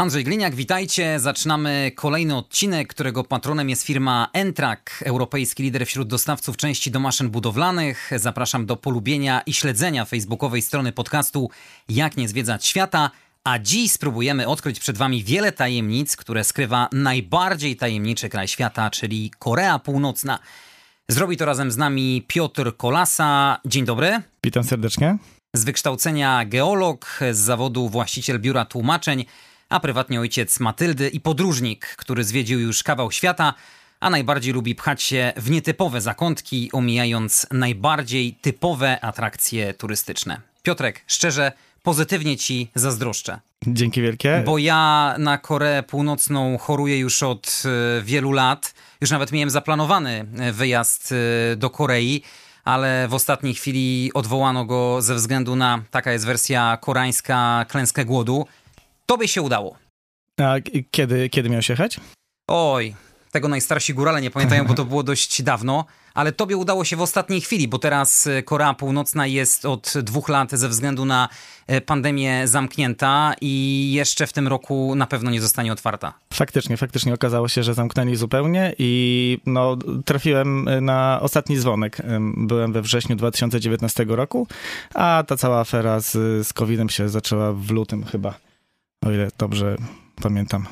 Andrzej Gliniak, witajcie. Zaczynamy kolejny odcinek, którego patronem jest firma Entrak, europejski lider wśród dostawców części do maszyn budowlanych. Zapraszam do polubienia i śledzenia facebookowej strony podcastu Jak nie zwiedzać świata. A dziś spróbujemy odkryć przed Wami wiele tajemnic, które skrywa najbardziej tajemniczy kraj świata, czyli Korea Północna. Zrobi to razem z nami Piotr Kolasa. Dzień dobry. Witam serdecznie. Z wykształcenia geolog, z zawodu właściciel biura tłumaczeń, a prywatnie ojciec Matyldy i podróżnik, który zwiedził już kawał świata, a najbardziej lubi pchać się w nietypowe zakątki, omijając najbardziej typowe atrakcje turystyczne. Piotrek, szczerze, pozytywnie ci zazdroszczę. Dzięki wielkie. Bo ja na Koreę Północną choruję już od y, wielu lat. Już nawet miałem zaplanowany e, wyjazd y, do Korei, ale w ostatniej chwili odwołano go ze względu na, taka jest wersja koreańska, klęskę głodu. Tobie się udało. A kiedy, kiedy miałeś jechać? Oj, tego najstarsi górale nie pamiętają, bo to było dość dawno, ale tobie udało się w ostatniej chwili, bo teraz e, Korea Północna jest od dwóch lat ze względu na e, pandemię zamknięta i jeszcze w tym roku na pewno nie zostanie otwarta. Faktycznie, faktycznie okazało się, że zamknęli zupełnie i no, trafiłem e, na ostatni dzwonek. Byłem we wrześniu 2019 roku, a ta cała afera z, z COVID-em się zaczęła w lutym chyba, o ile dobrze pamiętam.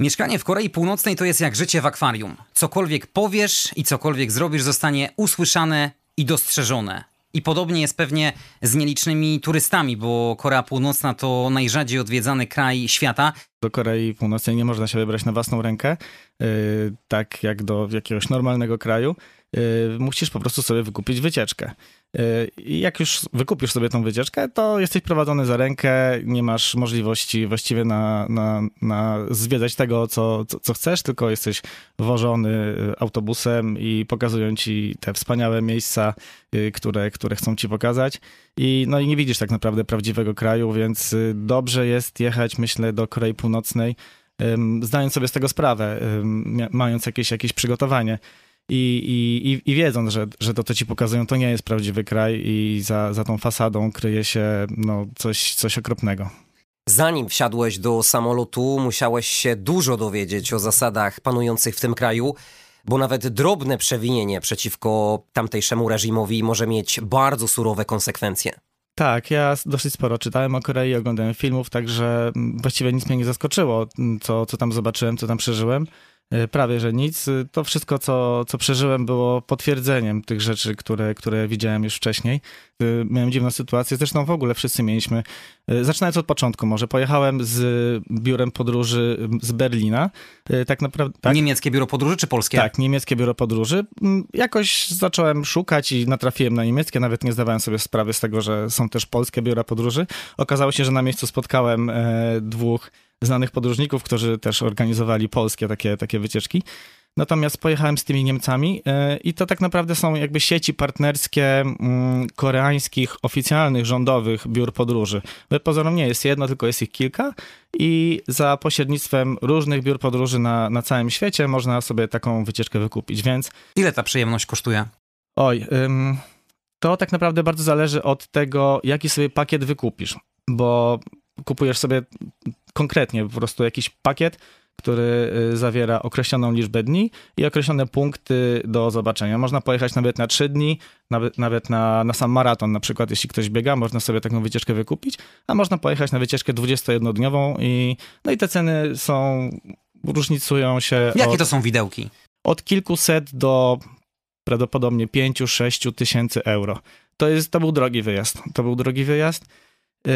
Mieszkanie w Korei Północnej to jest jak życie w akwarium. Cokolwiek powiesz i cokolwiek zrobisz zostanie usłyszane i dostrzeżone. I podobnie jest pewnie z nielicznymi turystami, bo Korea Północna to najrzadziej odwiedzany kraj świata. Do Korei Północnej nie można się wybrać na własną rękę, yy, tak jak do jakiegoś normalnego kraju. Yy, musisz po prostu sobie wykupić wycieczkę. I jak już wykupisz sobie tą wycieczkę, to jesteś prowadzony za rękę, nie masz możliwości właściwie na, na, na zwiedzać tego, co, co, co chcesz, tylko jesteś wożony autobusem i pokazują ci te wspaniałe miejsca, y, które, które chcą ci pokazać. I, no i nie widzisz tak naprawdę prawdziwego kraju, więc dobrze jest jechać, myślę, do Korei Północnej, zdając sobie z tego sprawę, mając jakieś, jakieś przygotowanie i, i, i wiedząc, że, że to, co ci pokazują, to nie jest prawdziwy kraj i za, za tą fasadą kryje się no, coś, coś okropnego. Zanim wsiadłeś do samolotu, musiałeś się dużo dowiedzieć o zasadach panujących w tym kraju, bo nawet drobne przewinienie przeciwko tamtejszemu reżimowi może mieć bardzo surowe konsekwencje. Tak, ja dosyć sporo czytałem o Korei, oglądałem filmów, także właściwie nic mnie nie zaskoczyło, co, co tam zobaczyłem, co tam przeżyłem. E, prawie że nic. E, to wszystko, co, co przeżyłem, było potwierdzeniem tych rzeczy, które, które widziałem już wcześniej. E, miałem dziwną sytuację, zresztą w ogóle wszyscy mieliśmy. Zaczynając od początku, może pojechałem z biurem podróży z Berlina. Tak naprawdę. Tak? Niemieckie biuro podróży czy polskie? Tak, niemieckie biuro podróży. Jakoś zacząłem szukać i natrafiłem na niemieckie, nawet nie zdawałem sobie sprawy z tego, że są też polskie biura podróży. Okazało się, że na miejscu spotkałem dwóch znanych podróżników, którzy też organizowali polskie takie, takie wycieczki. Natomiast pojechałem z tymi Niemcami e, i to tak naprawdę są jakby sieci partnerskie mm, koreańskich oficjalnych, rządowych biur podróży. Bo pozorom nie jest jedno, tylko jest ich kilka i za pośrednictwem różnych biur podróży na, na całym świecie można sobie taką wycieczkę wykupić, więc... Ile ta przyjemność kosztuje? Oj, to tak naprawdę bardzo zależy od tego, jaki sobie pakiet wykupisz, bo kupujesz sobie konkretnie po prostu jakiś pakiet, który y, zawiera określoną liczbę dni i określone punkty do zobaczenia. Można pojechać nawet na trzy dni, nawet, nawet na, na sam maraton, na przykład jeśli ktoś biega, można sobie taką wycieczkę wykupić, a można pojechać na wycieczkę 21-dniową i, no i te ceny są, różnicują się. Jakie od, to są widełki? Od kilkuset do prawdopodobnie 5-6 tysięcy euro. To, jest, to był drogi wyjazd. To był drogi wyjazd. Yy,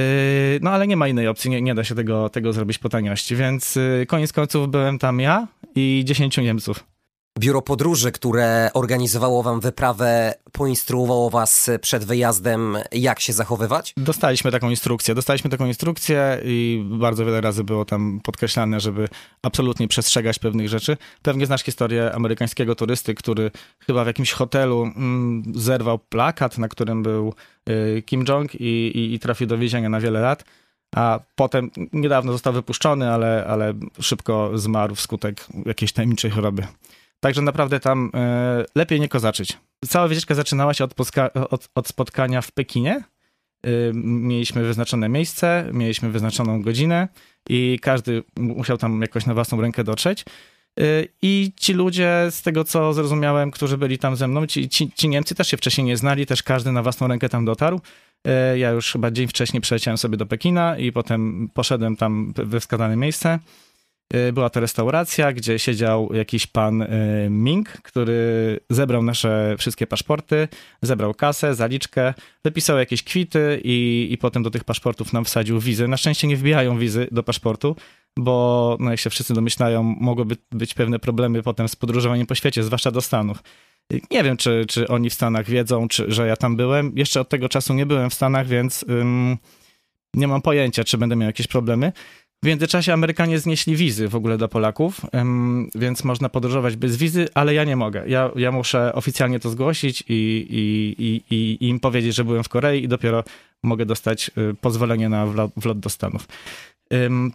no ale nie ma innej opcji, nie, nie da się tego, tego zrobić po taniości, więc yy, koniec końców byłem tam ja i 10 Niemców. Biuro podróży, które organizowało wam wyprawę, poinstruowało was przed wyjazdem, jak się zachowywać? Dostaliśmy taką instrukcję. Dostaliśmy taką instrukcję i bardzo wiele razy było tam podkreślane, żeby absolutnie przestrzegać pewnych rzeczy. Pewnie znasz historię amerykańskiego turysty, który chyba w jakimś hotelu mm, zerwał plakat, na którym był y, Kim Jong i, i, i trafił do więzienia na wiele lat a potem niedawno został wypuszczony, ale, ale szybko zmarł wskutek jakiejś tajemniczej choroby. Także naprawdę tam e, lepiej nie kozaczyć. Cała wycieczka zaczynała się od, od, od spotkania w Pekinie. E, mieliśmy wyznaczone miejsce, mieliśmy wyznaczoną godzinę i każdy musiał tam jakoś na własną rękę dotrzeć. E, I ci ludzie, z tego co zrozumiałem, którzy byli tam ze mną, ci, ci, ci Niemcy też się wcześniej nie znali, też każdy na własną rękę tam dotarł. E, ja już chyba dzień wcześniej przeleciałem sobie do Pekina i potem poszedłem tam we wskazane miejsce. E, była to restauracja, gdzie siedział jakiś pan e, Ming, który zebrał nasze wszystkie paszporty, zebrał kasę, zaliczkę, wypisał jakieś kwity i, i potem do tych paszportów nam wsadził wizy. Na szczęście nie wbijają wizy do paszportu, bo no jak się wszyscy domyślają, mogłyby być pewne problemy potem z podróżowaniem po świecie, zwłaszcza do Stanów. Nie wiem, czy, czy oni w Stanach wiedzą, czy, że ja tam byłem. Jeszcze od tego czasu nie byłem w Stanach, więc ym, nie mam pojęcia, czy będę miał jakieś problemy. W międzyczasie Amerykanie znieśli wizy w ogóle do Polaków, więc można podróżować bez wizy, ale ja nie mogę. Ja, ja muszę oficjalnie to zgłosić i, i, i, i, im powiedzieć, że byłem w Korei i dopiero mogę dostać y, pozwolenie na wlot do Stanów.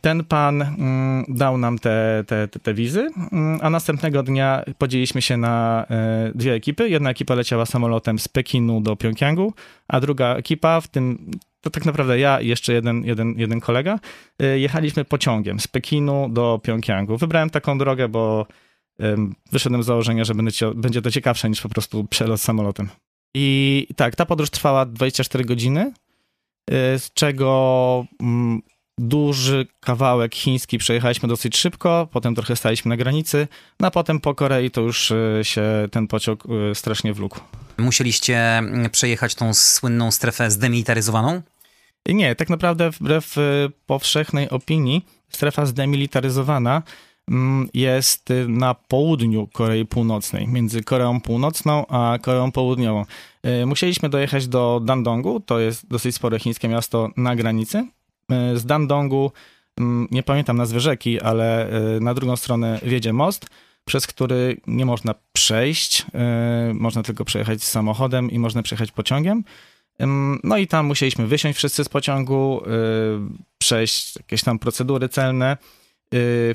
Ten pan mm, dał nam te, te, te, te wizy, mm, a następnego dnia podzieliliśmy się na e, dwie ekipy. Jedna ekipa leciała samolotem z Pekinu do Pjongjangu, a druga ekipa, w tym to tak naprawdę ja i jeszcze jeden, jeden, jeden kolega, e, jechaliśmy pociągiem z Pekinu do Pjongjangu. Wybrałem taką drogę, bo wyszedłem z założenia, że będzie to ciekawsze niż po prostu przelot samolotem. I tak, ta podróż trwała 24 godziny, e, z czego mm, duży kawałek chiński przejechaliśmy dosyć szybko, potem trochę staliśmy na granicy, no a potem po Korei to już e, się ten pociąg e, strasznie wlókł. Musieliście mm, przejechać tą słynną strefę zdemilitaryzowaną? Nie, tak naprawdę wbrew e, powszechnej opinii strefa zdemilitaryzowana mm, jest na południu Korei Północnej, między Koreą Północną a Koreą Południową. Musieliśmy dojechać do Dandongu, to jest dosyć spore chińskie miasto na granicy, z Dandongu, mm, nie pamiętam nazwy rzeki, ale e, na drugą stronę wiedzie most, przez który nie można przejść, e, można tylko przejechać samochodem i można przejechać pociągiem. No i tam musieliśmy wysiąść wszyscy z pociągu, przejść jakieś tam procedury celne,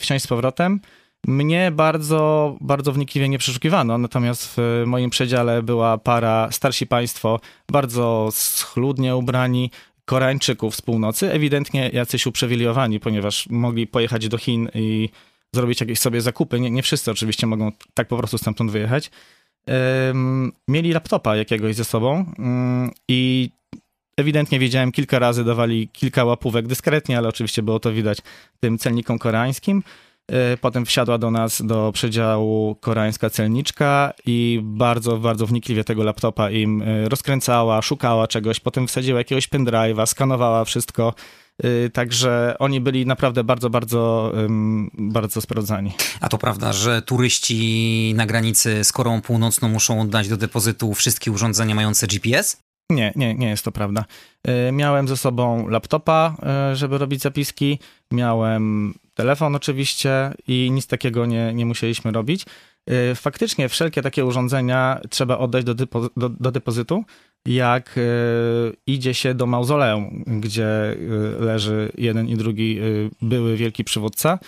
wsiąść z powrotem. Mnie bardzo, bardzo wnikliwie nie przeszukiwano, natomiast w moim przedziale była para starsi państwo, bardzo schludnie ubrani, Koreańczyków z północy, ewidentnie jacyś uprzywilejowani, ponieważ mogli pojechać do Chin i zrobić jakieś sobie zakupy. Nie, nie wszyscy oczywiście mogą tak po prostu stamtąd wyjechać. Um, mieli laptopa jakiegoś ze sobą um, i ewidentnie wiedziałem, kilka razy dawali kilka łapówek dyskretnie, ale oczywiście było to widać tym celnikom koreańskim. E, potem wsiadła do nas do przedziału koreańska celniczka i bardzo, bardzo wnikliwie tego laptopa im e, rozkręcała, szukała czegoś, potem wsadziła jakiegoś pendrive'a, skanowała wszystko. E, także oni byli naprawdę bardzo, bardzo, bardzo sprawdzani. A to prawda, że turyści na granicy z Koreą Północną muszą oddać do depozytu wszystkie urządzenia mające GPS? Nie, nie, nie jest to prawda. Miałem ze sobą laptopa, żeby robić zapiski, miałem telefon oczywiście i nic takiego nie, nie musieliśmy robić. Y, faktycznie wszelkie takie urządzenia trzeba oddać do, depo, do, do depozytu, jak y, idzie się do mauzoleum, gdzie y, leży jeden i drugi były wielki przywódca.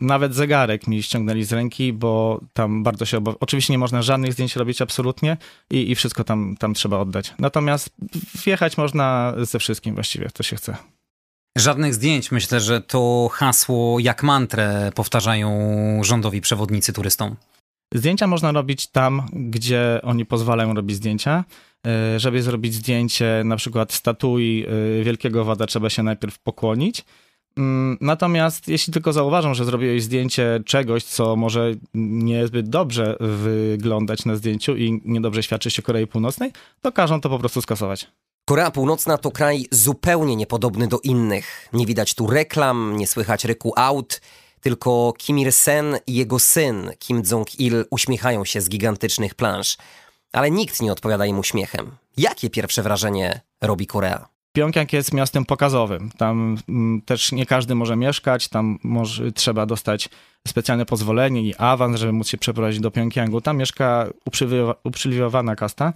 Nawet zegarek mi ściągnęli z ręki, bo tam bardzo się obawiam. Oczywiście nie można żadnych zdjęć robić absolutnie i, i wszystko tam, tam trzeba oddać. Natomiast wjechać można ze wszystkim właściwie, to się chce. Żadnych zdjęć. Myślę, że to hasło jak mantrę powtarzają rządowi przewodnicy turystom. Zdjęcia można robić tam, gdzie oni pozwalają robić zdjęcia. E, żeby zrobić zdjęcie na przykład statui e, wielkiego wada, trzeba się najpierw pokłonić. Mm, natomiast jeśli tylko zauważą, że zrobiłeś zdjęcie czegoś, co może niezbyt dobrze wyglądać na zdjęciu i niedobrze świadczyć o Korei Północnej, to każą to po prostu skasować. Korea Północna to kraj zupełnie niepodobny do innych. Nie widać tu reklam, nie słychać ryku aut. Tylko Kim Il-sen i jego syn Kim Jong-il uśmiechają się z gigantycznych plansz. Ale nikt nie odpowiada im uśmiechem. Jakie pierwsze wrażenie robi Korea? Pjongjang jest miastem pokazowym. Tam mm, też nie każdy może mieszkać, tam może, trzeba dostać specjalne pozwolenie i awans, żeby móc się przeprowadzić do Pjongjangu. Tam mieszka uprzywilejowa- uprzywilejowana kasta.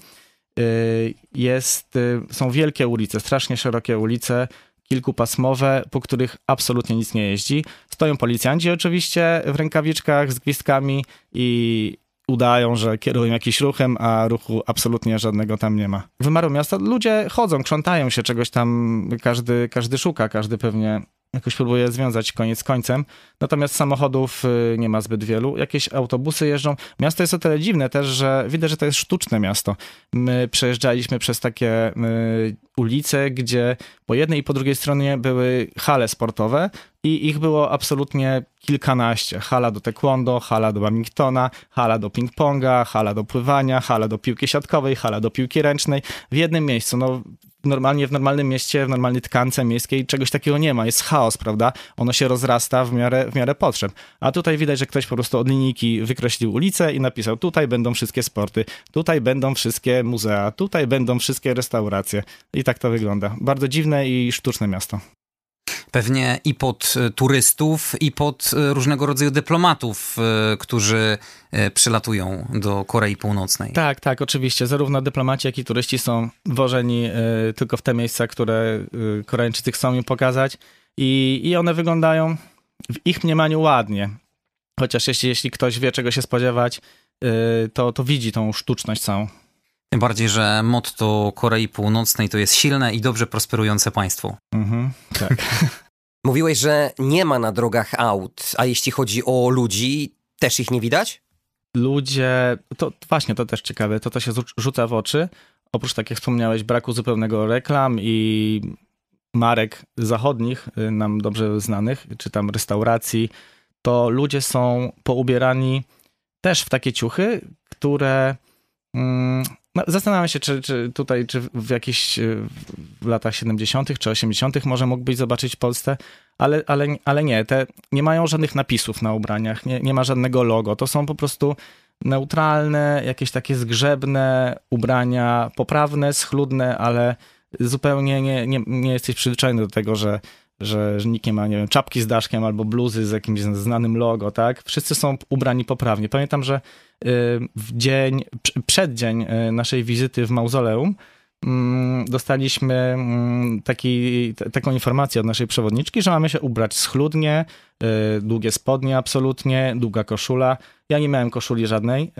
Y, Jest, y, są wielkie ulice, strasznie szerokie ulice, kilkupasmowe, po których absolutnie nic nie jeździ. Stoją policjanci oczywiście w rękawiczkach z gwizdkami i udają, że kierują jakimś ruchem, a ruchu absolutnie żadnego tam nie ma. Wymarło miasto, ludzie chodzą, krzątają się, czegoś tam każdy, każdy szuka, każdy pewnie jakoś próbuje związać koniec końcem. Natomiast samochodów y, nie ma zbyt wielu. Jakieś autobusy jeżdżą. Miasto jest o tyle dziwne też, że widać, że to jest sztuczne miasto. My przejeżdżaliśmy przez takie y, ulice, gdzie po jednej i po drugiej stronie były hale sportowe i ich było absolutnie kilkanaście. Hala do taekwondo, hala do badmintona, hala do ping-ponga, hala do pływania, hala do piłki siatkowej, hala do piłki ręcznej. W jednym miejscu. No, normalnie w normalnym mieście, w normalnej tkance miejskiej czegoś takiego nie ma. Jest chaos, prawda? Ono się rozrasta w miarę, w miarę potrzeb. A tutaj widać, że ktoś po prostu od linijki wykreślił ulicę i napisał, tutaj będą wszystkie sporty, tutaj będą wszystkie muzea, tutaj będą wszystkie restauracje. I tak to wygląda. Bardzo dziwne i sztuczne miasto. Pewnie i pod e, turystów, i pod e, różnego rodzaju dyplomatów, e, którzy przylatują do Korei Północnej. Tak, tak, oczywiście. Zarówno dyplomaci, jak i turyści są wożeni tylko w te miejsca, które Koreańczycy chcą im pokazać i, i one wyglądają w ich mniemaniu ładnie. Chociaż jeśli, jeśli ktoś wie, czego się spodziewać, to, to widzi tą sztuczność całą. Tym bardziej, że motto Korei Północnej to jest silne i dobrze prosperujące państwo. Mhm, tak. Mówiłeś, że nie ma na drogach aut, a jeśli chodzi o ludzi, też ich nie widać? Ludzie, to właśnie, to też ciekawe, to to się rzu- rzuca w oczy. Oprócz, tak jak wspomniałeś, braku zupełnego reklam i marek zachodnich, y, nam dobrze znanych, czy tam restauracji, to ludzie są poubierani też w takie ciuchy, które mm, no, zastanawiam się, czy, czy tutaj, czy w jakichś y, w latach 70. czy 80. może mógłbyś zobaczyć w Polsce, ale, ale, ale nie, te nie mają żadnych napisów na ubraniach, nie, nie ma żadnego logo. To są po prostu neutralne, jakieś takie zgrzebne ubrania, poprawne, schludne, ale zupełnie nie, nie, nie jesteś przyzwyczajony do tego, że, że, że nikt nie ma, nie wiem, czapki z daszkiem albo bluzy z jakimś znanym logo, tak? Wszyscy są ubrani poprawnie. Pamiętam, że y, w dzień, prz- przeddzień y, naszej wizyty w mauzoleum mm, dostaliśmy mm, taki, taką informację od naszej przewodniczki, że mamy się ubrać schludnie, y, długie spodnie absolutnie, długa koszula. Ja nie miałem koszuli żadnej.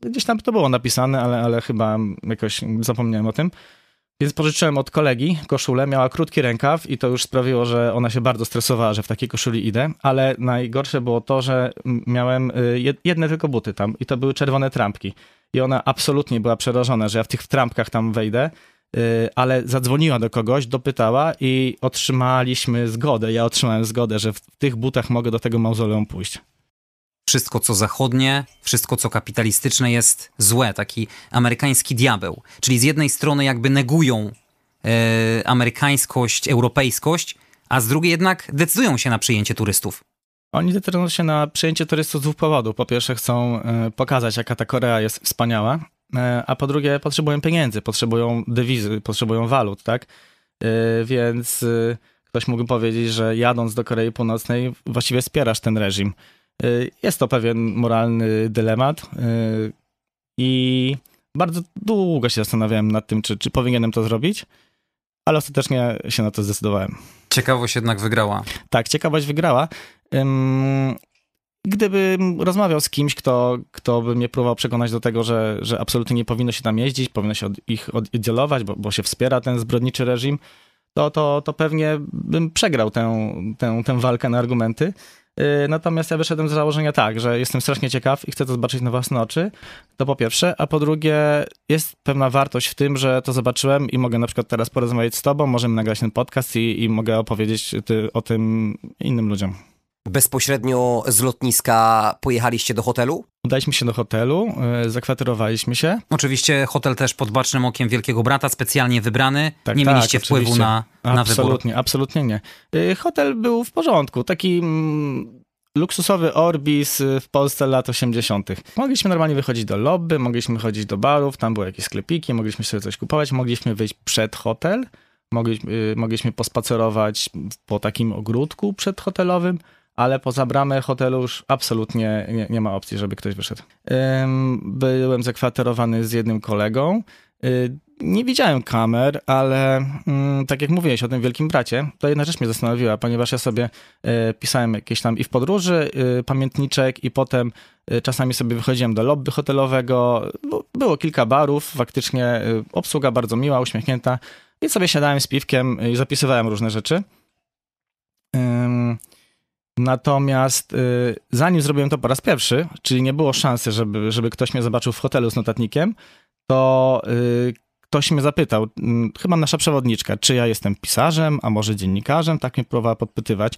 Gdzieś tam to było napisane, ale, ale chyba jakoś zapomniałem o tym. Więc pożyczyłem od kolegi koszulę, miała krótki rękaw i to już sprawiło, że ona się bardzo stresowała, że w takiej koszuli idę, ale najgorsze było to, że miałem y, jed- jedne tylko buty tam i to były czerwone trampki. I ona absolutnie była przerażona, że ja w tych trampkach tam wejdę, y, ale zadzwoniła do kogoś, dopytała i otrzymaliśmy zgodę, ja otrzymałem zgodę, że w tych butach mogę do tego mauzoleum pójść. Wszystko, co zachodnie, wszystko, co kapitalistyczne jest złe, taki amerykański diabeł. Czyli z jednej strony jakby negują e, amerykańskość, europejskość, a z drugiej jednak decydują się na przyjęcie turystów. Oni decydują się na przyjęcie turystów z dwóch powodów. Po pierwsze chcą e, pokazać, jaka ta Korea jest wspaniała, e, a po drugie potrzebują pieniędzy, potrzebują dewizy, potrzebują walut, tak? Więc ktoś mógłby powiedzieć, że jadąc do Korei Północnej właściwie wspierasz ten reżim. E, Jest to pewien moralny dylemat e, i bardzo długo się zastanawiałem nad tym, czy, czy powinienem to zrobić, ale ostatecznie się na to zdecydowałem. Ciekawość jednak wygrała. Tak, ciekawość wygrała. Ym, Gdybym rozmawiał z kimś, kto, kto by mnie próbował przekonać do tego, że, że absolutnie nie powinno się tam jeździć, powinno się od ich odizolować, bo, bo się wspiera ten zbrodniczy reżim, to, to, to pewnie bym przegrał tę, tę, tę walkę na argumenty. Yy, Natomiast ja wyszedłem z założenia tak, że jestem strasznie ciekaw i chcę to zobaczyć na własne oczy. To po pierwsze, a po drugie, jest pewna wartość w tym, że to zobaczyłem i mogę na przykład teraz porozmawiać z tobą, możemy nagrać ten podcast i, i mogę opowiedzieć ty, o tym innym ludziom. Bezpośrednio z lotniska pojechaliście do hotelu? Udaliśmy się do hotelu, yy, zakwaterowaliśmy się. Oczywiście hotel też pod bacznym okiem Wielkiego Brata, specjalnie wybrany. Tak, nie tak, mieliście wpływu oczywiście. na, na wybór. Absolutnie, absolutnie nie. Yy, Hotel był w porządku, taki mm, luksusowy Orbis y, w Polsce lat 80. Mogliśmy normalnie wychodzić do lobby, mogliśmy chodzić do barów, tam były jakieś sklepiki, mogliśmy sobie coś kupować, mogliśmy wyjść przed hotel, mogliśmy, mogliśmy pospacerować po takim ogródku przedhotelowym, ale poza bramę hotelu już absolutnie nie, nie ma opcji, żeby ktoś wyszedł. Byłem zakwaterowany z jednym kolegą. Y, Nie widziałem kamer, ale mm, tak jak mówiłeś o tym Wielkim Bracie, to jedna rzecz mnie zastanowiła, ponieważ ja sobie y, pisałem jakieś tam i w podróży y, pamiętniczek i potem czasami sobie wychodziłem do lobby hotelowego. Było kilka barów, faktycznie obsługa bardzo miła, uśmiechnięta i sobie siadałem z piwkiem i zapisywałem różne rzeczy. Natomiast y, zanim zrobiłem to po raz pierwszy, czyli nie było szansy, żeby, żeby ktoś mnie zobaczył w hotelu z notatnikiem, to y, ktoś mnie zapytał, mm, chyba nasza przewodniczka, czy ja jestem pisarzem, a może dziennikarzem, tak mnie próbowała podpytywać,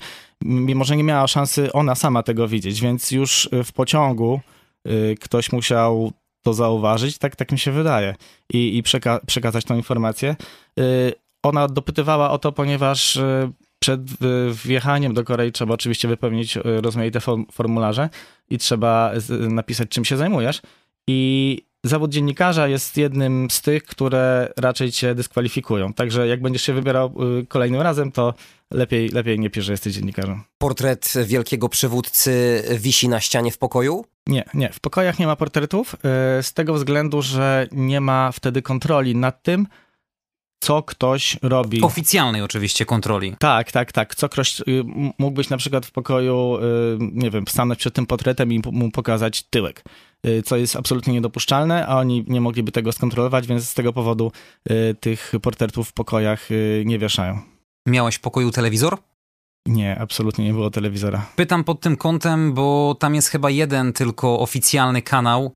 mimo że nie miała szansy ona sama tego widzieć, więc już y, w pociągu y, ktoś musiał to zauważyć, tak, tak mi się wydaje, i, i przeka- przekazać tą informację. Y, Ona dopytywała o to, ponieważ y, przed y, wjechaniem do Korei trzeba oczywiście wypełnić y, rozmaite form- formularze i trzeba napisać, czym się zajmujesz. I zawód dziennikarza jest jednym z tych, które raczej cię dyskwalifikują. Także jak będziesz się wybierał y, kolejnym razem, to lepiej, lepiej nie pisz, że jesteś dziennikarzem. Portret wielkiego przywódcy wisi na ścianie w pokoju? Nie, nie. W pokojach nie ma portretów z tego względu, że nie ma wtedy kontroli nad tym, co ktoś robi. Oficjalnej oczywiście kontroli. Tak, tak, tak. Co ktoś y, mógłbyś na przykład w pokoju, y, nie wiem, stanąć przed tym portretem i mu pokazać tyłek, y, co jest absolutnie niedopuszczalne, a oni nie mogliby tego skontrolować, więc z tego powodu tych portretów w pokojach nie wieszają. Miałeś w pokoju telewizor? Nie, absolutnie nie było telewizora. Pytam pod tym kątem, bo tam jest chyba jeden tylko oficjalny kanał,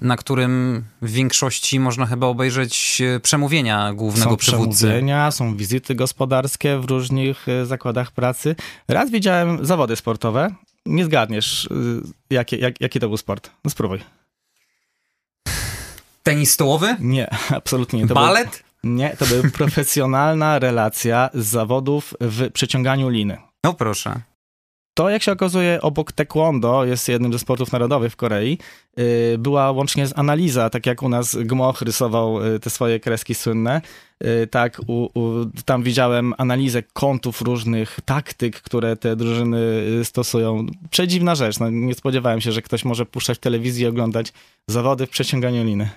na którym w większości można chyba obejrzeć e, przemówienia głównego są przywódcy. przemówienia, są wizyty gospodarskie w różnych y, zakładach pracy. Raz widziałem zawody sportowe. Nie zgadniesz, y, jakie, jak, jaki to był sport. No spróbuj. Tenis stołowy? Nie, absolutnie nie. To był- Balet? Nie, to była profesjonalna relacja z zawodów w przeciąganiu liny. No proszę. To, jak się okazuje, obok taekwondo, jest jednym ze sportów narodowych w Korei, yy, była łącznie z analiza, tak jak u nas Gmoch rysował yy, te swoje kreski słynne, yy, tak u, u, tam widziałem analizę kątów różnych taktyk, które te drużyny stosują. Przedziwna rzecz, no, nie spodziewałem się, że ktoś może puszczać w telewizji i oglądać zawody w przeciąganiu liny.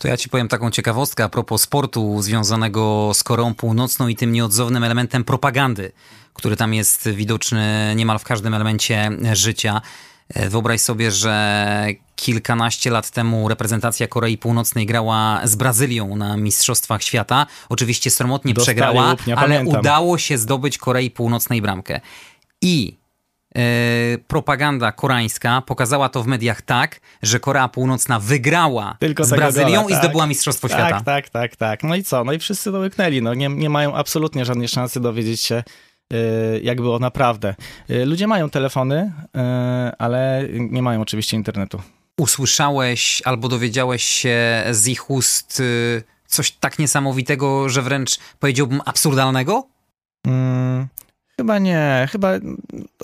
To ja ci powiem taką ciekawostkę a propos sportu związanego z Koreą Północną i tym nieodzownym elementem propagandy, który tam jest widoczny niemal w każdym elemencie życia. E, Wyobraź sobie, że kilkanaście lat temu reprezentacja Korei Północnej grała z Brazylią na Mistrzostwach Świata. Oczywiście sromotnie Dostali przegrała, ale pamiętam. udało się zdobyć Korei Północnej bramkę. I e, propaganda koreańska pokazała to w mediach tak, że Korea Północna wygrała Tylko z Brazylią gola, i tak. zdobyła Mistrzostwo Świata. Tak, tak, tak, tak. No i co? No i wszyscy to łyknęli. No nie, nie mają absolutnie żadnej szansy dowiedzieć się, jak było naprawdę. Y, Ludzie mają telefony, y, ale nie mają oczywiście internetu. Usłyszałeś albo dowiedziałeś się z ich ust y, coś tak niesamowitego, że wręcz powiedziałbym absurdalnego? Mm, chyba nie. Chyba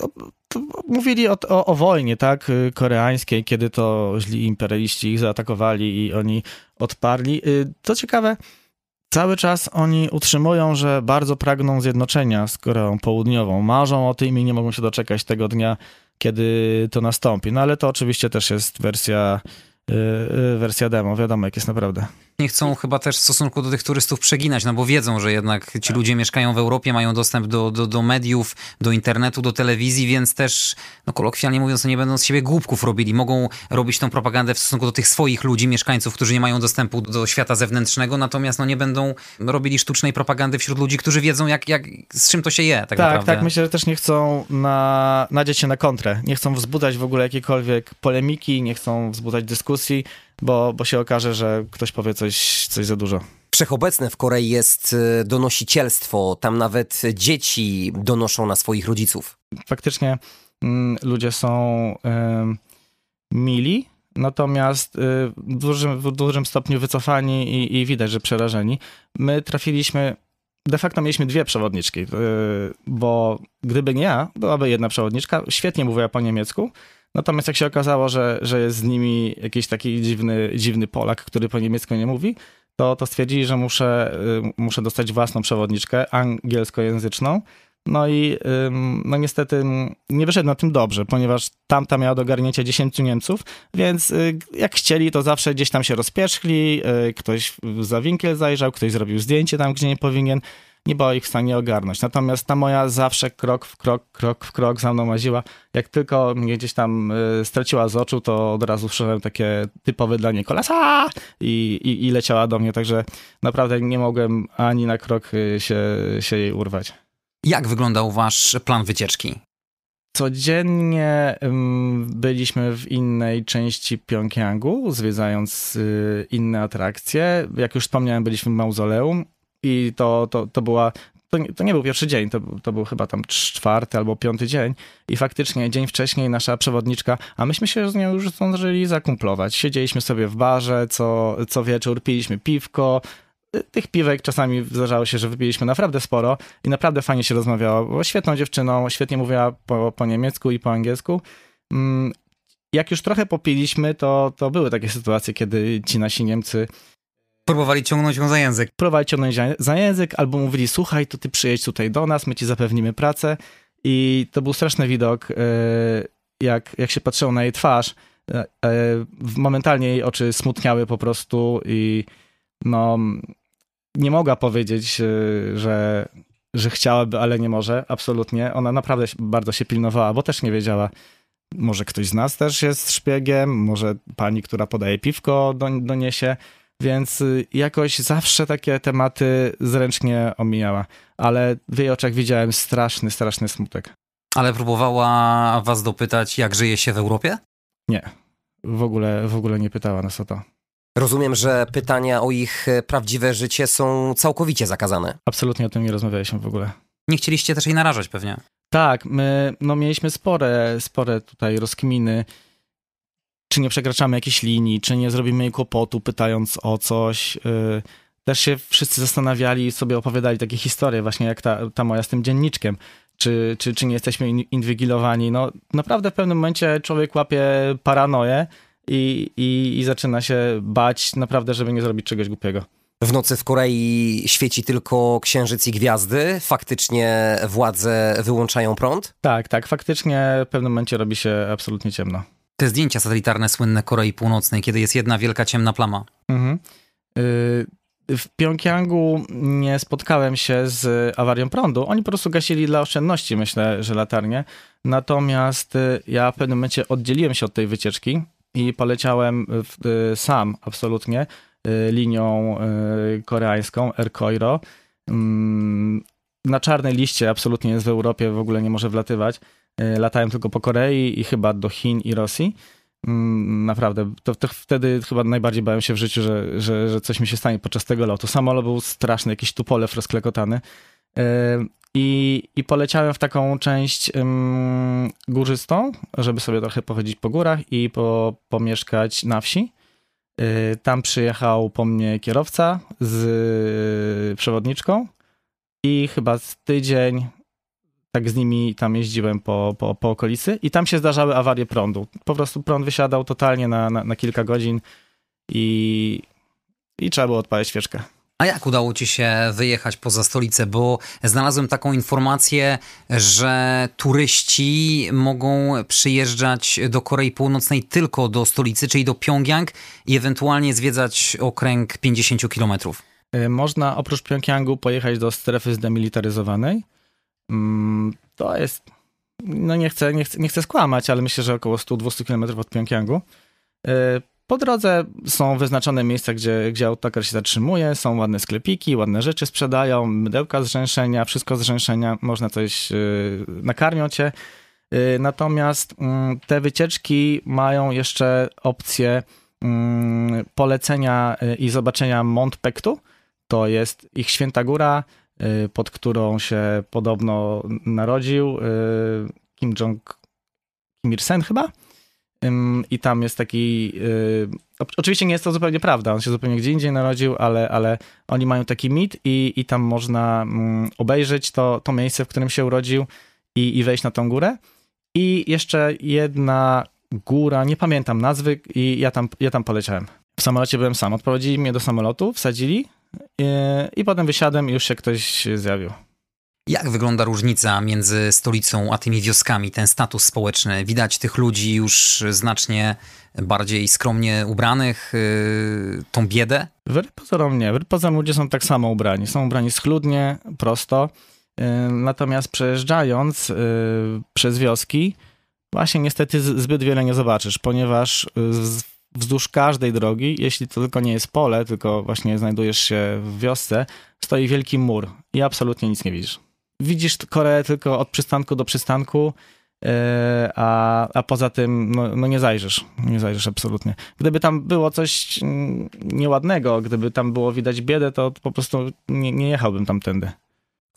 o, to mówili o, o, o wojnie, tak, y, koreańskiej, kiedy to źli imperialiści ich zaatakowali i oni odparli. Y, Co ciekawe, cały czas oni utrzymują, że bardzo pragną zjednoczenia z Koreą Południową. Marzą o tym i nie mogą się doczekać tego dnia, kiedy to nastąpi. No ale to oczywiście też jest wersja, y, y, wersja demo. Wiadomo, jak jest naprawdę. Nie chcą chyba też w stosunku do tych turystów przeginać, no bo wiedzą, że jednak ci ludzie mieszkają w Europie, mają dostęp do, do, do mediów, do internetu, do telewizji, więc też, no kolokwialnie mówiąc, no nie będą z siebie głupków robili. Mogą robić tą propagandę w stosunku do tych swoich ludzi, mieszkańców, którzy nie mają dostępu do świata zewnętrznego, natomiast no nie będą robili sztucznej propagandy wśród ludzi, którzy wiedzą, jak, jak, z czym to się je, tak, Tak, naprawdę. tak, myślę, że też nie chcą na, nadzieć się na kontrę. Nie chcą wzbudzać w ogóle jakiejkolwiek polemiki, nie chcą wzbudzać dyskusji, bo, bo się okaże, że ktoś powie coś, coś za dużo. Wszechobecne w Korei jest y, donosicielstwo. Tam nawet dzieci donoszą na swoich rodziców. Faktycznie mm, ludzie są em, mili, natomiast y, w dużym, w dużym stopniu wycofani i, i widać, że przerażeni. My trafiliśmy de facto mieliśmy dwie przewodniczki, bo gdyby nie ja, byłaby jedna przewodniczka, świetnie mówiła po niemiecku, natomiast jak się okazało, że, że jest z nimi jakiś taki dziwny, dziwny Polak, który po niemiecku nie mówi, to, to stwierdzili, że muszę, yy, muszę dostać własną przewodniczkę angielskojęzyczną, no i no niestety nie wyszedł na tym dobrze, ponieważ tamta miała do garnięcia 10 Niemców, więc y, jak chcieli, to zawsze gdzieś tam się rozpieszkli, y, ktoś za winkiel zajrzał, ktoś zrobił zdjęcie tam, gdzie nie powinien, nie była ich w stanie ogarnąć. Natomiast ta moja zawsze krok w krok, krok w krok za mną łaziła. Jak tylko mnie gdzieś tam y, straciła z oczu, to od razu słyszałem takie typowe dla niej kolasa i, i, i leciała do mnie, także naprawdę nie mogłem ani na krok się, się jej urwać. Jak wyglądał wasz plan wycieczki? Codziennie byliśmy w innej części Pjongjangu, zwiedzając y, inne atrakcje. Jak już wspomniałem, byliśmy w mauzoleum i to, to, to była to nie, to nie, był pierwszy dzień, to, to był chyba tam czwarty albo piąty dzień i faktycznie dzień wcześniej nasza przewodniczka, a myśmy się z nią już zdążyli zakumplować. Siedzieliśmy sobie w barze co, co wieczór, piliśmy piwko, tych piwek czasami zdarzało się, że wypiliśmy naprawdę sporo i naprawdę fajnie się rozmawiało. Była świetną dziewczyną, świetnie mówiła po, po niemiecku i po angielsku. Mm, jak już trochę popiliśmy, to, to były takie sytuacje, kiedy ci nasi Niemcy próbowali ciągnąć ją za język. Próbowali ciągnąć za język, albo mówili, słuchaj, to ty przyjedź tutaj do nas, my ci zapewnimy pracę. I to był straszny widok, e, jak, jak się patrzyło na jej twarz. E, e, momentalnie jej oczy smutniały po prostu i no, nie mogła powiedzieć, że, że chciałaby, ale nie może. Absolutnie. Ona naprawdę bardzo się pilnowała, bo też nie wiedziała, może ktoś z nas też jest szpiegiem, może pani, która podaje piwko, doniesie. Więc y, jakoś zawsze takie tematy zręcznie omijała. Ale w jej oczach widziałem straszny, straszny smutek. Ale próbowała was dopytać, jak żyje się w Europie? Nie. W ogóle, w ogóle nie pytała nas o to. Rozumiem, że pytania o ich e, prawdziwe życie są całkowicie zakazane. Absolutnie o tym nie rozmawialiśmy w ogóle. Nie chcieliście też jej narażać pewnie. Tak, my no, mieliśmy spore, spore tutaj rozkminy, czy nie przekraczamy jakiejś linii, czy nie zrobimy jej kłopotu, pytając o coś. Y, też się wszyscy zastanawiali i sobie opowiadali takie historie, właśnie jak ta, ta moja z tym dzienniczkiem. Czy, czy, czy nie jesteśmy inwigilowani? No naprawdę w pewnym momencie człowiek łapie paranoję, i, i, i zaczyna się bać naprawdę, żeby nie zrobić czegoś głupiego. W nocy w Korei świeci tylko księżyc i gwiazdy. Faktycznie władze wyłączają prąd? Tak, tak. Faktycznie w pewnym momencie robi się absolutnie ciemno. Te zdjęcia satelitarne słynne Korei Północnej, kiedy jest jedna wielka ciemna plama. Mhm. Y w Pjongjangu nie spotkałem się z awarią prądu. Oni po prostu gasili dla oszczędności, myślę, że latarnie. Natomiast y, ja w pewnym momencie oddzieliłem się od tej wycieczki i poleciałem y, sam absolutnie linią koreańską Air Coiro. Mm, na czarnej liście absolutnie jest w Europie, w ogóle nie może wlatywać. Latałem tylko po Korei i chyba do Chin i Rosji. Mm, naprawdę, to, to, wtedy chyba najbardziej bałem się w życiu, że, że, że coś mi się stanie podczas tego lotu. Samolot był straszny, jakiś tupolew rozklekotany. I, I poleciałem w taką część um, górzystą, żeby sobie trochę powiedzieć po górach i po, pomieszkać na wsi. Y, tam przyjechał po mnie kierowca z y, przewodniczką i chyba z tydzień tak z nimi tam jeździłem po, po, po okolicy i tam się zdarzały awarie prądu. Po prostu prąd wysiadał totalnie na, na, na kilka godzin i, i trzeba było odpalić świeczkę. A jak udało ci się wyjechać poza stolicę? Bo znalazłem taką informację, że turyści mogą przyjeżdżać do Korei Północnej tylko do stolicy, czyli do Pjongjang i ewentualnie zwiedzać okręg 50 kilometrów. E, można oprócz Pjongjangu pojechać do strefy zdemilitaryzowanej. Mm, to jest, no nie chcę, nie chcę, nie chcę skłamać, ale myślę, że około 100-200 km od Pjongjangu. E, po drodze są wyznaczone miejsca, gdzie, gdzie autokar się zatrzymuje, są ładne sklepiki, ładne rzeczy sprzedają, mydełka z rzęszenia, wszystko z rzęszenia, można coś, yy, nakarmią cię. Yy, natomiast yy, te wycieczki mają jeszcze opcję mm, polecenia y, i zobaczenia Mont Pektu. To jest ich święta góra, y, pod którą się podobno narodził y, Kim Jong Kim Il-sen chyba i tam jest taki y, Oczywiście nie jest to zupełnie prawda, on się zupełnie gdzie indziej narodził, ale, ale oni mają taki mit i, i tam można mm, obejrzeć to, to miejsce, w którym się urodził i, i wejść na tą górę. I jeszcze jedna góra, nie pamiętam nazwy i ja tam, ja tam poleciałem. W samolocie byłem sam, odprowadzili mnie do samolotu, wsadzili i, i potem wysiadłem i już się ktoś zjawił. Jak wygląda różnica między stolicą a tymi wioskami, ten status społeczny? Widać tych ludzi już znacznie bardziej skromnie ubranych, yy, tą biedę? Wbrew pozorom nie. Wbrew pozorom ludzie są tak samo ubrani. Są ubrani schludnie, prosto. Yy, natomiast przejeżdżając yy, przez wioski, właśnie niestety zbyt wiele nie zobaczysz, ponieważ wzdłuż każdej drogi, jeśli to tylko nie jest pole, tylko właśnie znajdujesz się w wiosce, stoi wielki mur i absolutnie nic nie widzisz widzisz Koreę tylko od przystanku do przystanku, e, a, a poza tym no, no, nie zajrzysz, nie zajrzysz absolutnie. Gdyby tam było coś nieładnego, gdyby tam było widać biedę, to po prostu nie, nie jechałbym tamtędy.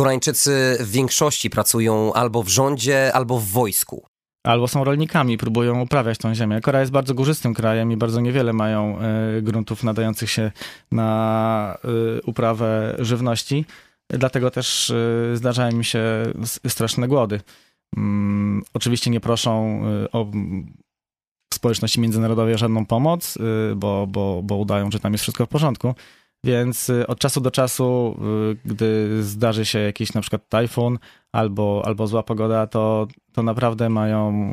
Koreańczycy w większości pracują albo w rządzie, albo w wojsku. Albo są rolnikami, próbują uprawiać tą ziemię. Korea jest bardzo górzystym krajem i bardzo niewiele mają y, gruntów nadających się na y, uprawę żywności. Dlatego też y, zdarzają mi się straszne głody. Mm, oczywiście nie proszą o społeczności międzynarodowej o żadną pomoc, bo, bo, bo udają, że tam jest wszystko w porządku. Więc od czasu do czasu, gdy zdarzy się jakiś na przykład tajfun albo, albo zła pogoda, to, to naprawdę mają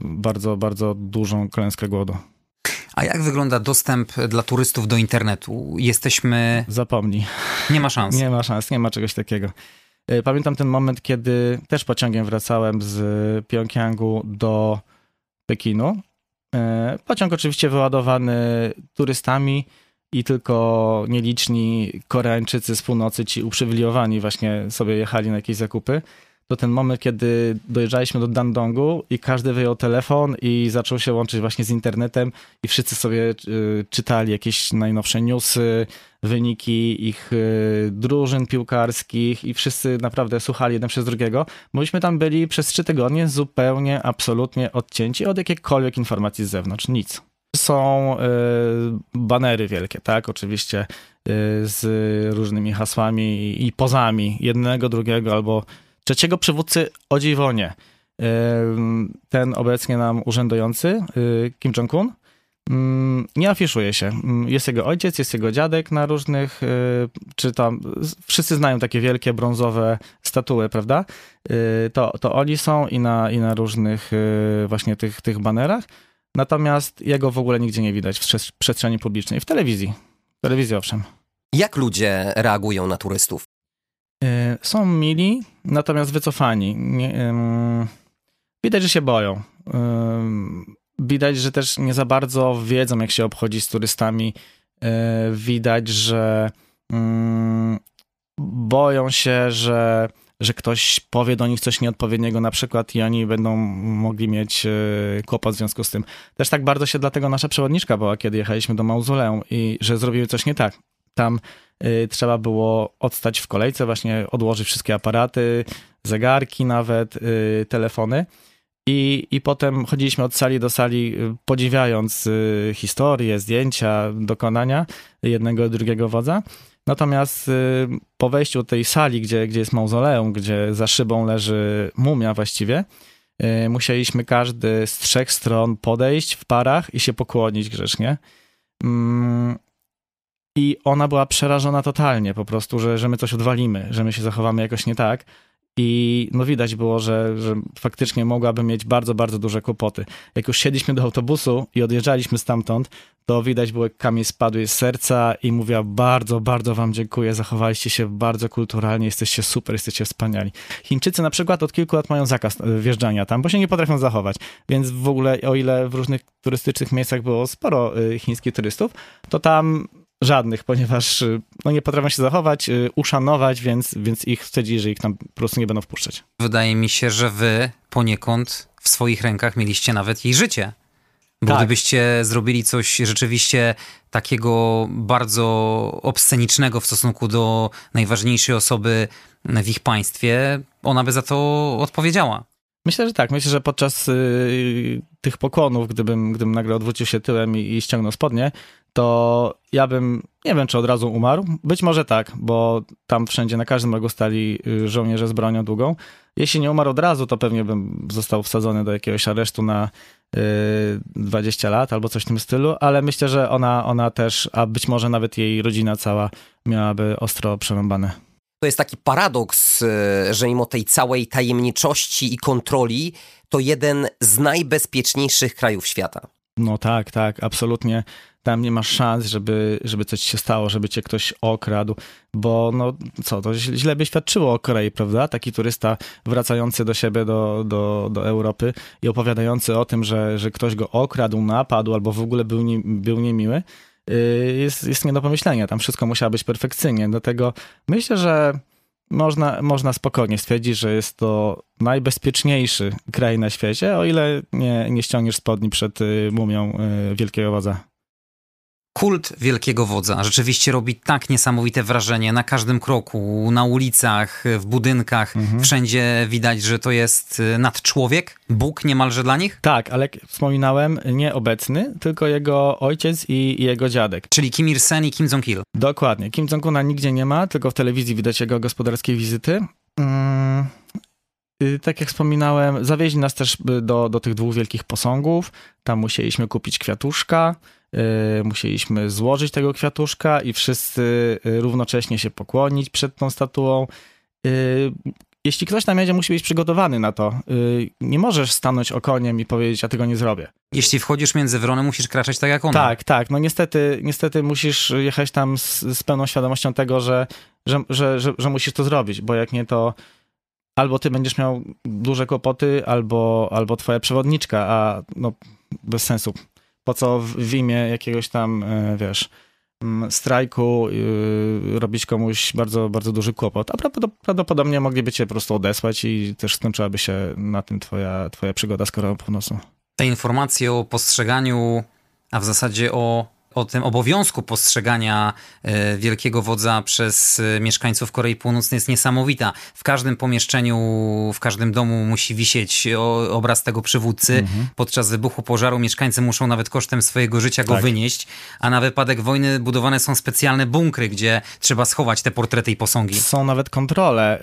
bardzo, bardzo dużą klęskę głodu. A jak wygląda dostęp dla turystów do internetu? Jesteśmy. Zapomnij. Nie ma szans. Nie ma szans, nie ma czegoś takiego. Pamiętam ten moment, kiedy też pociągiem wracałem z Pjongjangu do Pekinu. Pociąg oczywiście wyładowany turystami i tylko nieliczni Koreańczycy z północy, ci uprzywilejowani właśnie sobie jechali na jakieś zakupy to ten moment, kiedy dojeżdżaliśmy do Dandongu i każdy wyjął telefon i zaczął się łączyć właśnie z internetem i wszyscy sobie y, czytali jakieś najnowsze newsy, wyniki ich y, drużyn piłkarskich i wszyscy naprawdę słuchali jeden przez drugiego. Myśmy tam byli przez trzy tygodnie zupełnie, absolutnie odcięci od jakiejkolwiek informacji z zewnątrz. Nic. Są y, banery wielkie, tak? Oczywiście z różnymi hasłami i pozami jednego, drugiego albo trzeciego przywódcy o dziwo nie. Ten obecnie nam urzędujący, y, Kim Jong-un, mm, nie afiszuje się. Mm, jest jego ojciec, jest jego dziadek na różnych, y, czy tam, wszyscy znają takie wielkie brązowe statuły, prawda? Y, to, to oni są i na, i na różnych właśnie tych, tych banerach. Natomiast jego w ogóle nigdzie nie widać w przestrzeni publicznej. W telewizji. W telewizji owszem. Jak ludzie reagują na turystów? E, są mili, natomiast wycofani. Widać, że się boją. Widać, że też nie za bardzo wiedzą, jak się obchodzi z turystami. E, widać, że boją się, że, że ktoś powie do nich coś nieodpowiedniego na przykład i oni będą mogli mieć e, kłopot w związku z tym. Też tak bardzo się dlatego nasza przewodniczka była, kiedy jechaliśmy do mauzoleum i że zrobiły coś nie tak. Tam Y, trzeba było odstać w kolejce, właśnie odłożyć wszystkie aparaty, zegarki nawet, y, telefony. I, I potem chodziliśmy od sali do sali, y, podziwiając historię, zdjęcia, dokonania jednego i drugiego wodza. Natomiast po wejściu tej sali, gdzie, gdzie jest mauzoleum, gdzie za szybą leży mumia właściwie, musieliśmy każdy z trzech stron podejść w parach i się pokłonić grzecznie. Mm, i ona była przerażona totalnie po prostu, że, że my coś odwalimy, że my się zachowamy jakoś nie tak. I no widać było, że, że faktycznie mogłaby mieć bardzo, bardzo duże kłopoty. Jak już siedliśmy do autobusu i odjeżdżaliśmy stamtąd, to widać było, jak kamień spadł z serca i mówiła bardzo, bardzo wam dziękuję, zachowaliście się bardzo kulturalnie, jesteście super, jesteście wspaniali. Chińczycy na przykład od kilku lat mają zakaz e, wjeżdżania tam, bo się nie potrafią zachować. Więc w ogóle, o ile w różnych turystycznych miejscach było sporo e, chińskich turystów, to tam Żadnych, ponieważ y, no, nie potrafią się zachować, y, uszanować, więc, więc ich wstydzi, że ich tam po prostu nie będą wpuszczać. Wydaje mi się, że wy poniekąd w swoich rękach mieliście nawet jej życie. Bo tak. gdybyście zrobili coś rzeczywiście takiego bardzo obscenicznego w stosunku do najważniejszej osoby w ich państwie, ona by za to odpowiedziała. Myślę, że tak. Myślę, że podczas y, tych pokłonów, gdybym, gdybym nagle odwrócił się tyłem i, i ściągnął spodnie, to ja bym, nie wiem, czy od razu umarł. Być może tak, bo tam wszędzie na każdym rogu stali y, żołnierze z bronią długą. Jeśli nie umarł od razu, to pewnie bym został wsadzony do jakiegoś aresztu na y, 20 lat albo coś w tym stylu, ale myślę, że ona, ona też, a być może nawet jej rodzina cała miałaby ostro przerąbane. To jest taki paradoks, y, że mimo tej całej tajemniczości i kontroli, to jeden z najbezpieczniejszych krajów świata. No tak, tak, absolutnie. Tam nie masz szans, żeby, żeby coś się stało, żeby cię ktoś okradł, bo no co, to źle by świadczyło o Korei, prawda? Taki turysta wracający do siebie, do, do, do Europy i opowiadający o tym, że, że ktoś go okradł, napadł albo w ogóle był, nie, był niemiły, y, jest, jest nie do pomyślenia. Tam wszystko musiało być perfekcyjnie. Dlatego myślę, że można, można spokojnie stwierdzić, że jest to najbezpieczniejszy kraj na świecie, o ile nie, nie ściągniesz spodni przed y, mumią y, wielkiego wodza. Kult wielkiego wodza rzeczywiście robi tak niesamowite wrażenie na każdym kroku, na ulicach, w budynkach. Mhm. Wszędzie widać, że to jest y, nadczłowiek, Bóg niemalże dla nich. Tak, ale jak wspominałem, nie obecny, tylko jego ojciec i, jego dziadek. Czyli Kim Il-sen i Kim Jong-il. Dokładnie. Kim Jong-una nigdzie nie ma, tylko w telewizji widać jego gospodarskie wizyty. Mm. y, Tak jak wspominałem, zawieźli nas też y, do, do tych dwóch wielkich posągów. Tam musieliśmy kupić kwiatuszka, musieliśmy złożyć tego kwiatuszka i wszyscy y, równocześnie się pokłonić przed tą statuą. Y, Jeśli ktoś tam jedzie, musi być przygotowany na to. Y, Nie możesz stanąć okoniem i powiedzieć, ja tego nie zrobię. Jeśli wchodzisz między wrony, musisz kraczać tak jak ona. Tak, tak. No niestety, niestety musisz jechać tam z, z pełną świadomością tego, że, że, że, że, że musisz to zrobić, bo jak nie, to albo ty będziesz miał duże kłopoty, albo, albo twoja przewodniczka, a no bez sensu. Po co w, w imię jakiegoś tam, e, wiesz, mm, strajku yy, robić komuś bardzo, bardzo duży kłopot, a prawdopod- prawdopodobnie mogliby cię po prostu odesłać i też skończyłaby się na tym twoja, twoja przygoda z Koreą Północną. Te informacje o postrzeganiu, a w zasadzie o, o tym obowiązku postrzegania e, wielkiego wodza przez e, mieszkańców Korei Północnej jest niesamowita. W każdym pomieszczeniu, w każdym domu musi wisieć obraz tego przywódcy. Podczas wybuchu pożaru mieszkańcy muszą nawet kosztem swojego życia go Tak. wynieść, a na wypadek wojny budowane są specjalne bunkry, gdzie trzeba schować te portrety i posągi. Są nawet kontrole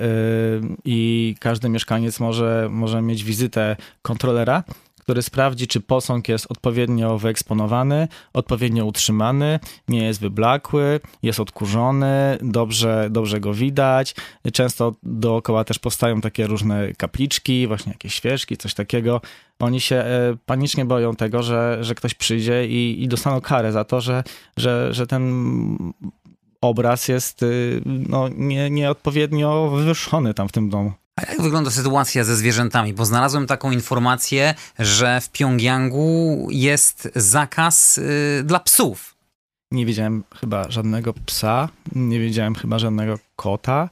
yy, i każdy mieszkaniec może, może mieć wizytę kontrolera, który sprawdzi, czy posąg jest odpowiednio wyeksponowany, odpowiednio utrzymany, nie jest wyblakły, jest odkurzony, dobrze, dobrze go widać. Często dookoła też powstają takie różne kapliczki, właśnie jakieś świeczki, coś takiego. Oni się e, panicznie boją tego, że, że ktoś przyjdzie i, i dostaną karę za to, że, że, że ten obraz jest y, no, nie, nieodpowiednio wywyższony tam w tym domu. A jak wygląda sytuacja ze zwierzętami? Bo znalazłem taką informację, że w Pjongjangu jest zakaz y, dla psów. Nie widziałem chyba żadnego psa, nie widziałem chyba żadnego kota.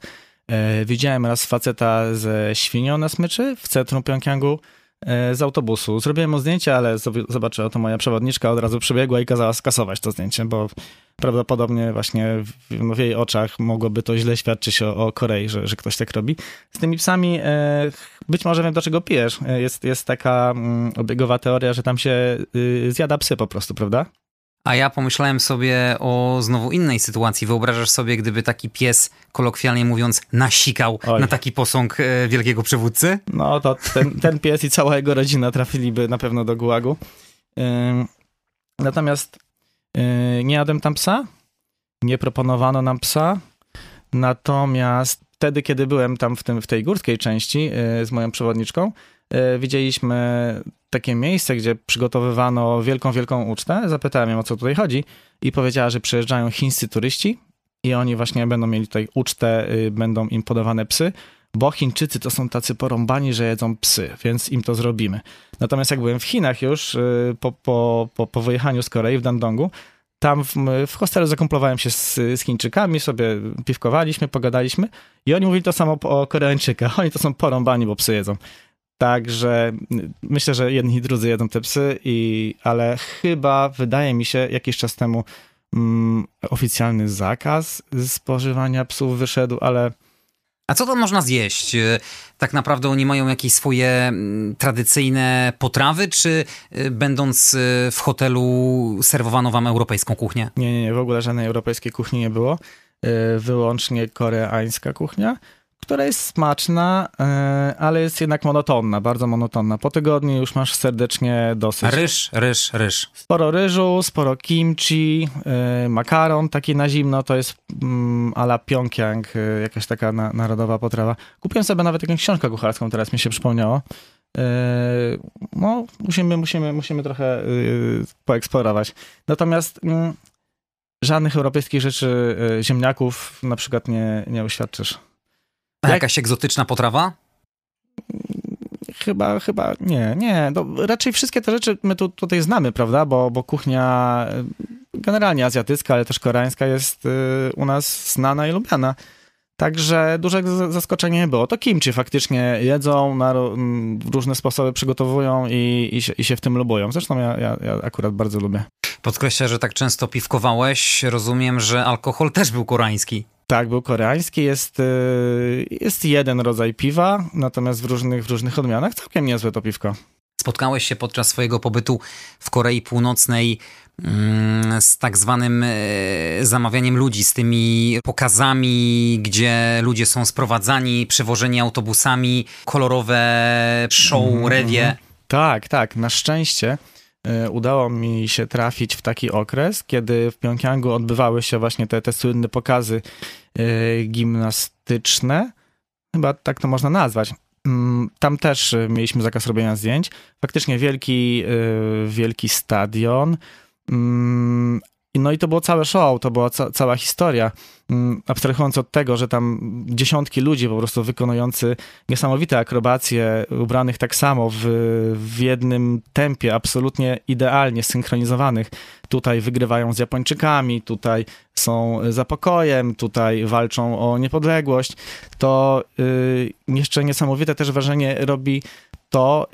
E, widziałem raz faceta ze świnią na smyczy w centrum Pjongjangu z autobusu. Zrobiłem mu zdjęcie, ale zob- zobaczyła to moja przewodniczka, od razu przebiegła i kazała skasować to zdjęcie, bo prawdopodobnie właśnie w, w jej oczach mogłoby to źle świadczyć o, o Korei, że, że ktoś tak robi. Z tymi psami e, być może wiem, do czego pijesz. E, Jest, jest taka mm, obiegowa teoria, że tam się y, zjada psy po prostu, prawda? A ja pomyślałem sobie o znowu innej sytuacji. Wyobrażasz sobie, gdyby taki pies, kolokwialnie mówiąc, nasikał Oj. na taki posąg e, wielkiego przywódcy? No to ten, ten pies i cała jego rodzina trafiliby na pewno do gułagu. Natomiast yy, nie jadłem tam psa, nie proponowano nam psa, natomiast wtedy, kiedy byłem tam w, tym, w tej górskiej części yy, z moją przewodniczką, widzieliśmy takie miejsce, gdzie przygotowywano wielką, wielką ucztę. Zapytałem ją, o co tutaj chodzi i powiedziała, że przyjeżdżają chińscy turyści i oni właśnie będą mieli tutaj ucztę, yy, będą im podawane psy, bo Chińczycy to są tacy porąbani, że jedzą psy, więc im to zrobimy. Natomiast jak byłem w Chinach już y, po, po, po, po wyjechaniu z Korei w Dandongu, tam w, w hostelu zakomplowałem się z, z Chińczykami, sobie piwkowaliśmy, pogadaliśmy i oni mówili to samo o Koreańczykach. Oni to są porąbani, bo psy jedzą. Także y, myślę, że jedni i drudzy jedzą te psy, i, ale chyba wydaje mi się jakiś czas temu mm, oficjalny zakaz spożywania psów wyszedł, ale A co tam można zjeść? Y, tak naprawdę oni mają jakieś swoje mm, tradycyjne potrawy, czy y, będąc y, w hotelu serwowano wam europejską kuchnię? Nie, nie, nie, w ogóle żadnej europejskiej kuchni nie było. Wyłącznie koreańska kuchnia która jest smaczna, e, ale jest jednak monotonna, bardzo monotonna. Po tygodniu już masz serdecznie dosyć. Ryż, ryż, ryż. Sporo ryżu, sporo kimchi, e, makaron taki na zimno, to jest mm, ala Pyongyang, e, jakaś taka narodowa potrawa. Kupiłem sobie nawet jakąś książkę kucharską, teraz mi się przypomniało. No, musimy, musimy, musimy trochę poeksplorować. Natomiast mm, żadnych europejskich rzeczy, ziemniaków na przykład nie, nie uświadczysz. A Jak... jakaś egzotyczna potrawa? Chyba, chyba nie, nie. No, raczej wszystkie te rzeczy my tu, tutaj znamy, prawda? Bo, bo kuchnia generalnie azjatycka, ale też koreańska jest y, u nas znana i lubiana. Także duże zaskoczenie było. To kimchi faktycznie jedzą, na różne sposoby przygotowują i, i, się, i się w tym lubują. Zresztą ja, ja, ja akurat bardzo lubię. Podkreślę, że tak często piwkowałeś. Rozumiem, że alkohol też był koreański. Tak, był koreański. Jest, y, jest jeden rodzaj piwa, natomiast w różnych, w różnych odmianach całkiem niezłe to piwko. Spotkałeś się podczas swojego pobytu w Korei Północnej mm, z tak zwanym e, zamawianiem ludzi, z tymi pokazami, gdzie ludzie są sprowadzani, przewożeni autobusami, kolorowe show, mm, rewie. Tak, tak. Na szczęście udało mi się trafić w taki okres, kiedy w Pjongjangu odbywały się właśnie te, te słynne pokazy e, gimnastyczne. Chyba tak to można nazwać. Mm, tam też mieliśmy zakaz robienia zdjęć. Faktycznie wielki, e, wielki stadion, mm, no i to było całe show, to była ca cała historia. Mm, abstrahując od tego, że tam dziesiątki ludzi po prostu wykonujący niesamowite akrobacje, ubranych tak samo w, w jednym tempie, absolutnie idealnie synchronizowanych. Tutaj wygrywają z Japończykami, tutaj są za pokojem, tutaj walczą o niepodległość. To yy, jeszcze niesamowite też wrażenie robi to,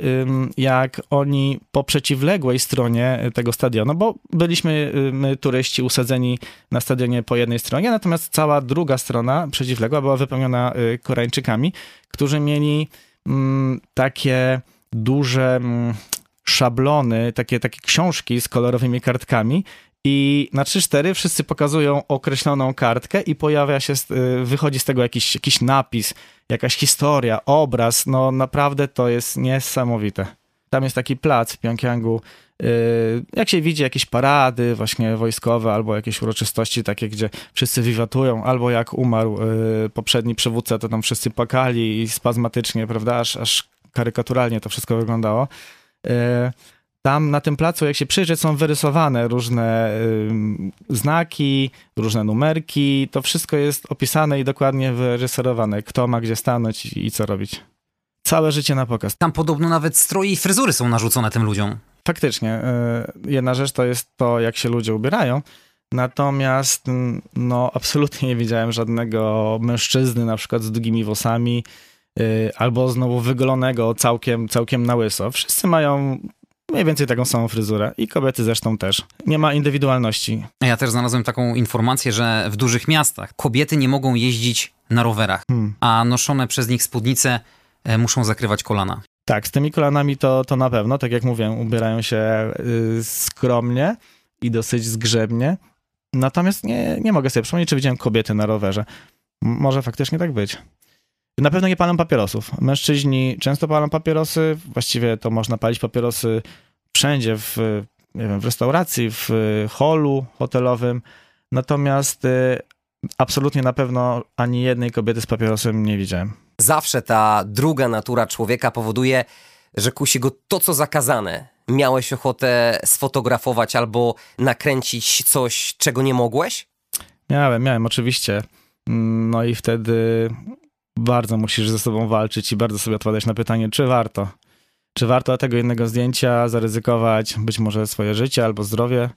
jak oni po przeciwległej stronie tego stadionu, bo byliśmy my, turyści usadzeni na stadionie po jednej stronie, natomiast cała druga strona przeciwległa była wypełniona y, Koreańczykami, którzy mieli takie duże szablony, takie, takie książki z kolorowymi kartkami i na 3-4 wszyscy pokazują określoną kartkę i pojawia się, y, wychodzi z tego jakiś, jakiś napis, jakaś historia, obraz. No naprawdę to jest niesamowite. Tam jest taki plac w Pjongjangu, y, jak się widzi jakieś parady właśnie wojskowe albo jakieś uroczystości takie, gdzie wszyscy wiwatują, albo jak umarł y, poprzedni przywódca, to tam wszyscy płakali i spazmatycznie, prawda, aż, aż karykaturalnie to wszystko wyglądało. Tam na tym placu, jak się przyjrzeć, są wyrysowane różne y, znaki, różne numerki. To wszystko jest opisane i dokładnie wyreżyserowane. Kto ma gdzie stanąć i, i co robić. Całe życie na pokaz. Tam podobno nawet stroje i fryzury są narzucone tym ludziom. Faktycznie. Y, jedna rzecz to jest to, jak się ludzie ubierają. Natomiast no, absolutnie nie widziałem żadnego mężczyzny, na przykład z długimi włosami, y, albo znowu wygolonego całkiem, całkiem na łyso. Wszyscy mają mniej więcej taką samą fryzurę. I kobiety zresztą też. Nie ma indywidualności. Ja też znalazłem taką informację, że w dużych miastach kobiety nie mogą jeździć na rowerach, hmm. a noszone przez nich spódnice e, muszą zakrywać kolana. Tak, z tymi kolanami to, to na pewno. Tak jak mówię, ubierają się y, skromnie i dosyć zgrzebnie. Natomiast nie, nie mogę sobie przypomnieć, czy widziałem kobiety na rowerze. M może faktycznie tak być. Na pewno nie palą papierosów. Mężczyźni często palą papierosy, właściwie to można palić papierosy wszędzie, w, nie wiem, w restauracji, w holu hotelowym. Natomiast y, absolutnie na pewno ani jednej kobiety z papierosem nie widziałem. Zawsze ta druga natura człowieka powoduje, że kusi go to, co zakazane. Miałeś ochotę sfotografować albo nakręcić coś, czego nie mogłeś? Miałem, miałem, oczywiście. No i wtedy bardzo musisz ze sobą walczyć i bardzo sobie odpowiadać na pytanie, czy warto. Czy warto tego jednego zdjęcia zaryzykować, być może swoje życie albo zdrowie.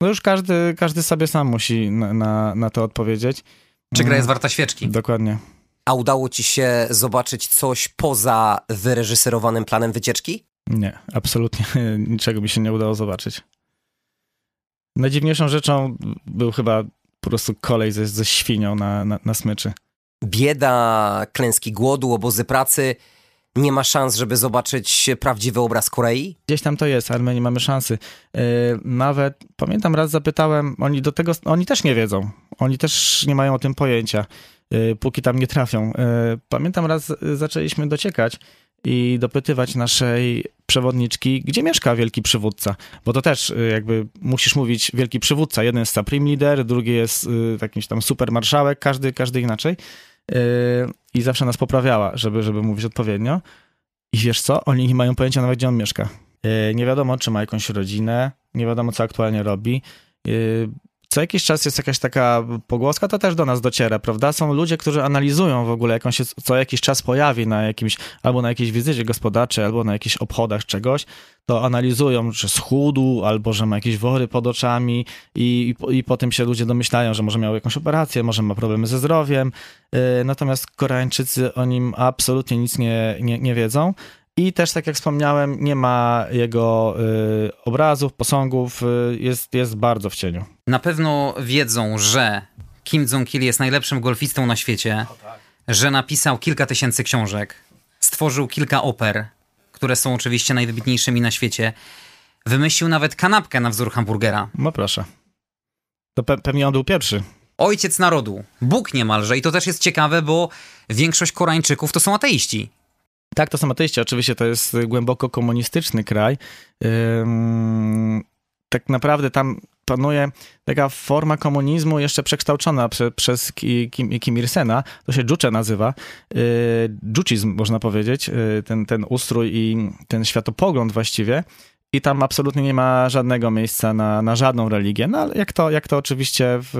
No już każdy, każdy sobie sam musi na, na, na to odpowiedzieć. Czy gra jest warta świeczki? Dokładnie. A udało ci się zobaczyć coś poza wyreżyserowanym planem wycieczki? Nie, absolutnie niczego mi się nie udało zobaczyć. Najdziwniejszą rzeczą był chyba po prostu kolej ze, ze świnią na, na, na smyczy. Bieda, klęski głodu, obozy pracy. Nie ma szans, żeby zobaczyć prawdziwy obraz Korei? Gdzieś tam to jest, ale my nie mamy szansy. Yy, nawet, pamiętam, raz zapytałem, oni do tego, oni też nie wiedzą. Oni też nie mają o tym pojęcia, yy, póki tam nie trafią. Yy, pamiętam, raz zaczęliśmy dociekać i dopytywać naszej przewodniczki, gdzie mieszka wielki przywódca. Bo to też y, jakby musisz mówić wielki przywódca. Jeden jest Supreme Leader, drugi jest y, jakimś tam super marszałek, każdy, każdy inaczej. Y, I zawsze nas poprawiała, żeby, żeby mówić odpowiednio. I wiesz co? Oni nie mają pojęcia nawet, gdzie on mieszka. Nie wiadomo, czy ma jakąś rodzinę, nie wiadomo, co aktualnie robi co jakiś czas jest jakaś taka pogłoska, to też do nas dociera, prawda? Są ludzie, którzy analizują w ogóle, jak on się co jakiś czas pojawi na jakimś, albo na jakiejś wizycie gospodarczej, albo na jakichś obchodach czegoś, to analizują, że schudł, albo że ma jakieś wory pod oczami i, i, i potem się ludzie domyślają, że może miał jakąś operację, może ma problemy ze zdrowiem. Yy, natomiast Koreańczycy o nim absolutnie nic nie, nie, nie wiedzą. I też, tak jak wspomniałem, nie ma jego y, obrazów, posągów, y, jest, jest bardzo w cieniu. Na pewno wiedzą, że Kim Jong-il jest najlepszym golfistą na świecie, tak. że napisał kilka tysięcy książek, stworzył kilka oper, które są oczywiście najwybitniejszymi na świecie. Wymyślił nawet kanapkę na wzór hamburgera. No proszę. To pe pewnie on był pierwszy. Ojciec narodu, Bóg niemalże. I to też jest ciekawe, bo większość Koreańczyków to są ateiści. Tak, to są ateiści. Oczywiście to jest głęboko komunistyczny kraj. Tak naprawdę tam panuje taka forma komunizmu jeszcze przekształcona prze, przez Kim, Kim Il-sena, to się Juche nazywa, dżucizm można powiedzieć, y, ten, ten ustrój i ten światopogląd właściwie. I tam absolutnie nie ma żadnego miejsca na, na żadną religię, no ale jak to, jak to oczywiście w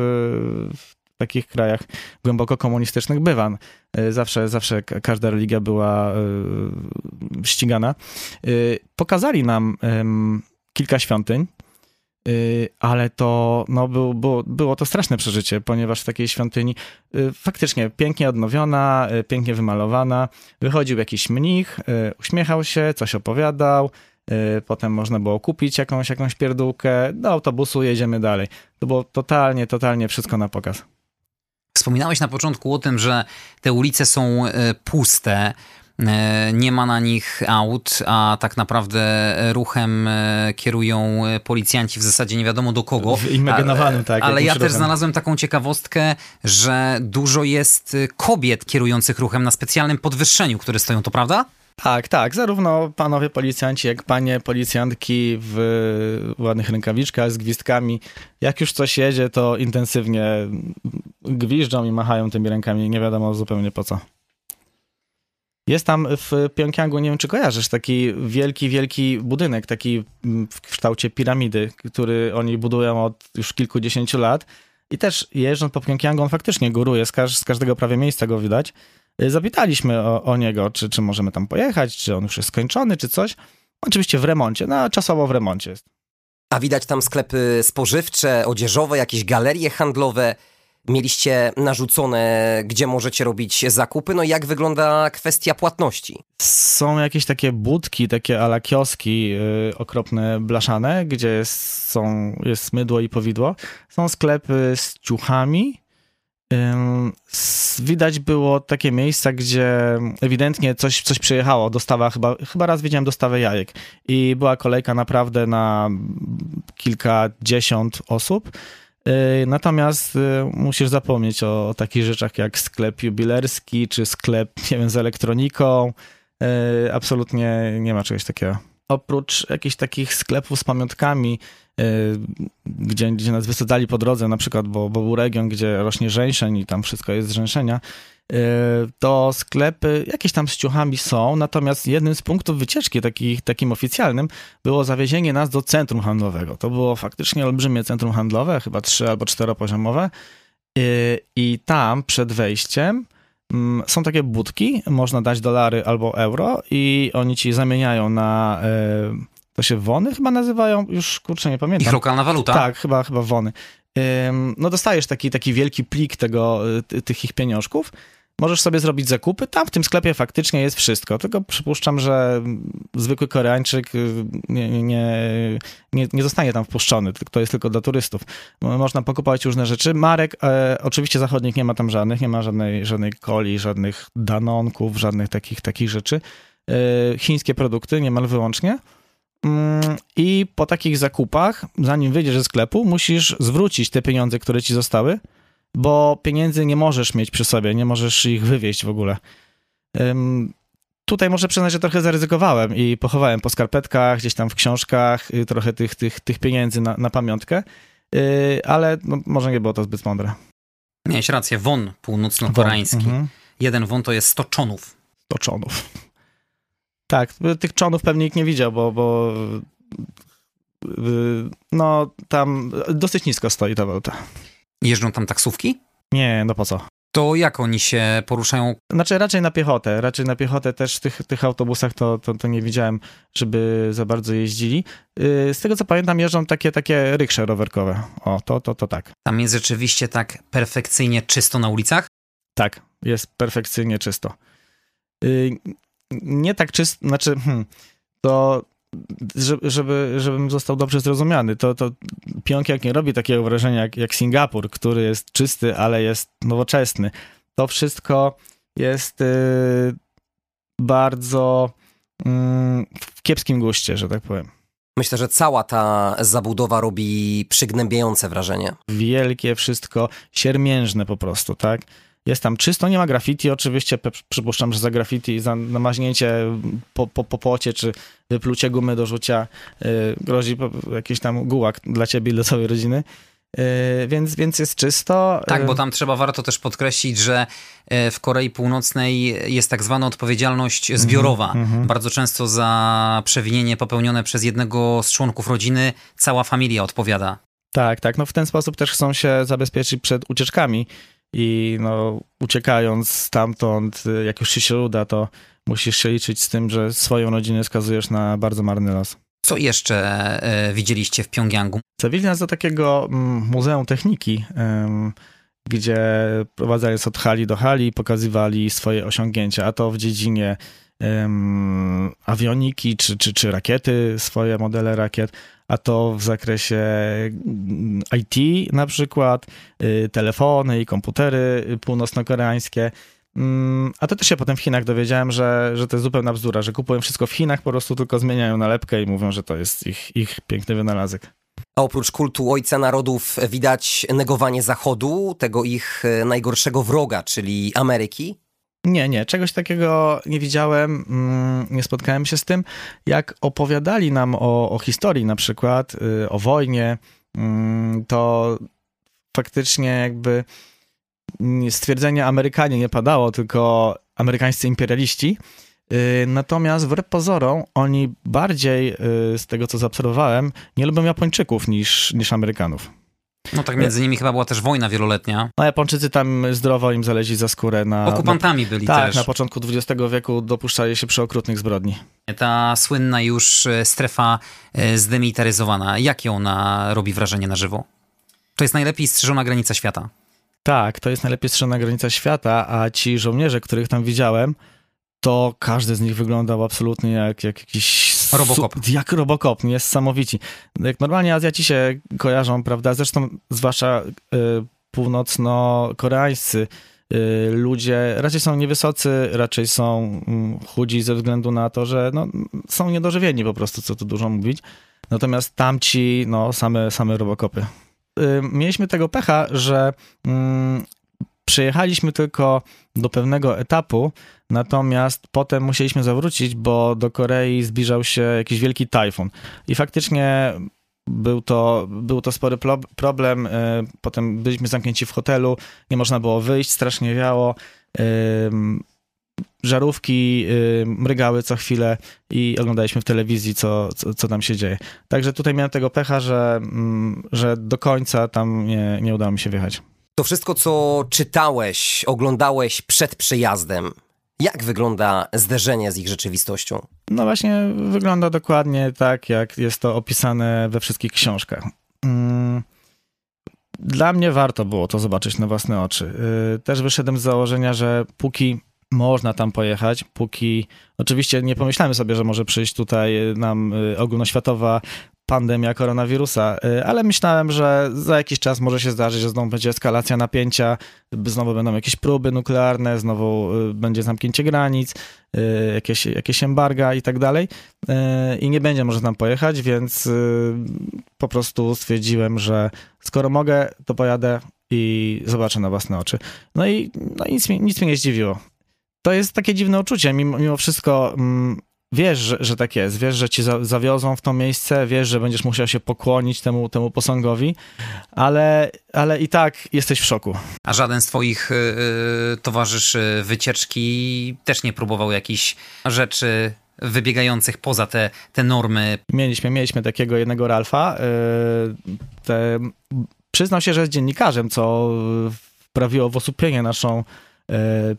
w takich krajach głęboko komunistycznych bywa. E, zawsze, zawsze każda religia była e, ścigana. E, pokazali nam kilka świątyń, ale to no, było, było, było to straszne przeżycie, ponieważ w takiej świątyni faktycznie pięknie odnowiona, pięknie wymalowana, wychodził jakiś mnich, uśmiechał się, coś opowiadał, potem można było kupić jakąś, jakąś pierdółkę, do autobusu jedziemy dalej. To było totalnie, totalnie wszystko na pokaz. Wspominałeś na początku o tym, że te ulice są e, puste, e, nie ma na nich aut, a tak naprawdę ruchem e, kierują policjanci w zasadzie nie wiadomo do kogo. Imaginowanym, tak. Ale ja też znalazłem taką ciekawostkę, że dużo jest kobiet kierujących ruchem na specjalnym podwyższeniu, które stoją, to prawda? Tak, tak. Zarówno panowie policjanci, jak panie policjantki w ładnych rękawiczkach z gwizdkami. Jak już coś jedzie, to intensywnie gwiżdżą i machają tymi rękami. Nie wiadomo zupełnie po co. Jest tam w Pjongjangu, nie wiem czy kojarzysz, taki wielki, wielki budynek, taki w kształcie piramidy, który oni budują od już kilkudziesięciu lat. I też jeżdżąc po Pjongjangu, on faktycznie góruje, z, każ z każdego prawie miejsca go widać. Y, zapytaliśmy o, o niego, czy, czy możemy tam pojechać, czy on już jest skończony, czy coś. Oczywiście w remoncie, no czasowo w remoncie jest. A widać tam sklepy spożywcze, odzieżowe, jakieś galerie handlowe. Mieliście narzucone, gdzie możecie robić zakupy. No i jak wygląda kwestia płatności? Są jakieś takie budki, takie ala kioski yy, okropne, blaszane, gdzie jest, są, jest mydło i powidło. Są sklepy z ciuchami, Widać było takie miejsca, gdzie ewidentnie coś, coś przyjechało, dostawa chyba, chyba raz widziałem dostawę jajek i była kolejka naprawdę na kilkadziesiąt osób. Y, natomiast y, musisz zapomnieć o, o takich rzeczach jak sklep jubilerski, czy sklep, nie wiem, z elektroniką. Y, absolutnie nie ma czegoś takiego. Oprócz jakichś takich sklepów z pamiątkami, Y, gdzie, gdzie nas wysadzali po drodze, na przykład, bo, bo był region, gdzie rośnie rzęszeń i tam wszystko jest z rzęszenia, y, to sklepy jakieś tam z ciuchami są, natomiast jednym z punktów wycieczki takich, takim oficjalnym było zawiezienie nas do centrum handlowego. To było faktycznie olbrzymie centrum handlowe, chyba trzy albo czteropoziomowe y, i tam przed wejściem są takie budki, można dać dolary albo euro i oni ci zamieniają na to się wony chyba nazywają, już kurczę nie pamiętam. Ich lokalna waluta? Tak, chyba, chyba wony. No dostajesz taki, taki wielki plik tego, tych ich pieniążków Możesz sobie zrobić zakupy, tam w tym sklepie faktycznie jest wszystko, tylko przypuszczam, że zwykły Koreańczyk y, nie, nie, nie, nie zostanie tam wpuszczony, to jest tylko dla turystów. Można pokupować różne rzeczy. Marek, e, oczywiście zachodnich nie ma tam żadnych, nie ma żadnej, żadnej coli, żadnych danonków, żadnych takich, takich rzeczy. E, chińskie produkty niemal wyłącznie. Mm, I po takich zakupach, zanim wyjdziesz ze sklepu, musisz zwrócić te pieniądze, które ci zostały, bo pieniędzy nie możesz mieć przy sobie, nie możesz ich wywieźć w ogóle. Tutaj muszę przyznać, że trochę zaryzykowałem i pochowałem po skarpetkach, gdzieś tam w książkach y, trochę tych, tych, tych pieniędzy na, na pamiątkę, y, ale no, może nie było to zbyt mądre. Miałeś rację, won północno-koreański. Won, mhm. Jeden won to jest 100 czonów. 100 czonów. Tak, tych czonów pewnie nikt nie widział, bo, bo y, no tam dosyć nisko stoi ta waluta. Jeżdżą tam taksówki? Nie, no po co? To jak oni się poruszają? Znaczy raczej na piechotę, raczej na piechotę też w tych, tych autobusach to, to, to nie widziałem, żeby za bardzo jeździli. Y, z tego co pamiętam jeżdżą takie, takie ryksze rowerkowe. O, to, to, to tak. Tam jest rzeczywiście tak perfekcyjnie czysto na ulicach? Tak, jest perfekcyjnie czysto. Y, nie tak czysto, znaczy hmm, to żeby, żebym został dobrze zrozumiany, to, to Pjongjang nie robi takiego wrażenia jak, jak Singapur, który jest czysty, ale jest nowoczesny. To wszystko jest y, bardzo y, w kiepskim guście, że tak powiem. Myślę, że cała ta zabudowa robi przygnębiające wrażenie. Wielkie wszystko, siermiężne po prostu, tak? Jest tam czysto, nie ma graffiti. Oczywiście przypuszczam, że za graffiti, za namaźnięcie po, po, po pocie, czy wyplucie gumy do rzucia yy, grozi jakiś tam gułak dla ciebie i dla całej rodziny. Yy, więc, więc jest czysto. Tak, bo tam trzeba, warto też podkreślić, że y, w Korei Północnej jest tak zwana odpowiedzialność mhm, zbiorowa. Mm -hmm. Bardzo często za przewinienie popełnione przez jednego z członków rodziny cała familia odpowiada. Tak, tak. No w ten sposób też chcą się zabezpieczyć przed ucieczkami i no, uciekając stamtąd, jak już ci się uda, to musisz się liczyć z tym, że swoją rodzinę skazujesz na bardzo marny los. Co jeszcze e, widzieliście w Pjongjangu? Zawieźli nas do takiego mm, Muzeum Techniki, gdzie prowadzając od hali do hali pokazywali swoje osiągnięcia, a to w dziedzinie awioniki czy, czy, czy rakiety, swoje modele rakiet, a to w zakresie mm, IT na przykład, y, telefony i komputery północno-koreańskie. Mm, a to też się potem w Chinach dowiedziałem, że, że to jest zupełna bzdura, że kupują wszystko w Chinach, po prostu tylko zmieniają nalepkę i mówią, że to jest ich, ich piękny wynalazek. A oprócz kultu Ojca Narodów widać negowanie Zachodu, tego ich e, najgorszego wroga, czyli Ameryki? Nie, nie, czegoś takiego nie widziałem, mm, nie spotkałem się z tym. Jak opowiadali nam o, o historii, na przykład y, o wojnie, mm, to faktycznie jakby stwierdzenie Amerykanie nie padało, tylko amerykańscy imperialiści. Y, natomiast wbrew pozorom, oni bardziej, y, z tego co zaobserwowałem, nie lubią Japończyków niż, niż Amerykanów. No tak, między nimi chyba była też wojna wieloletnia. No Japończycy tam zdrowo im zaleźli za skórę. Na, Okupantami byli tak, też. Tak, na początku XX wieku dopuszczali się przeokrutnych zbrodni. Ta słynna już e, strefa e, zdemilitaryzowana, jakie ona robi wrażenie na żywo? To jest najlepiej strzeżona granica świata. Tak, to jest najlepiej strzeżona granica świata, a ci żołnierze, których tam widziałem, to każdy z nich wyglądał absolutnie jak, jak jakiś... Robocop. Jak Robocop, niesamowici. Jak normalnie Azjaci się kojarzą, prawda? Zresztą zwłaszcza y, północno-koreańscy y, ludzie raczej są niewysocy, raczej są y, chudzi ze względu na to, że no, są niedożywieni po prostu, co tu dużo mówić. Natomiast tamci, no, same, same robokopy. Y, mieliśmy tego pecha, że mm, Przejechaliśmy tylko do pewnego etapu, natomiast potem musieliśmy zawrócić, bo do Korei zbliżał się jakiś wielki tajfun. I faktycznie był to, był to spory problem. E, potem byliśmy zamknięci w hotelu, nie można było wyjść, strasznie wiało. Żarówki mrygały co chwilę i oglądaliśmy w telewizji, co, co, co tam się dzieje. Także tutaj miałem tego pecha, że, mm, że do końca tam nie, nie udało mi się wjechać. To wszystko, co czytałeś, oglądałeś przed przyjazdem, jak wygląda zderzenie z ich rzeczywistością? No właśnie, wygląda dokładnie tak, jak jest to opisane we wszystkich książkach. Mm, dla mnie warto było to zobaczyć na własne oczy. Y, też wyszedłem z założenia, że póki można tam pojechać, póki oczywiście nie pomyślałem sobie, że może przyjść tutaj nam y, ogólnoświatowa pandemia koronawirusa, y, ale myślałem, że za jakiś czas może się zdarzyć, że znowu będzie eskalacja napięcia, znowu będą jakieś próby nuklearne, znowu będzie zamknięcie granic, jakieś, jakieś embarga i tak dalej i nie będzie można tam pojechać, więc po prostu stwierdziłem, że skoro mogę, to pojadę i zobaczę na własne oczy. No i, no nic, mi, nic mnie nie zdziwiło. To jest takie dziwne uczucie, mimo, mimo wszystko mm, wiesz, że, że, tak jest, wiesz, że ci za, zawiozą w to miejsce, wiesz, że będziesz musiał się pokłonić temu, temu posągowi, ale, ale i tak jesteś w szoku. A żaden z twoich y, towarzyszy wycieczki też nie próbował jakichś rzeczy wybiegających poza te, te normy. Mieliśmy, mieliśmy takiego jednego Ralfa. Yy, te, przyznał się, że jest dziennikarzem, co wprawiło w osłupienie naszą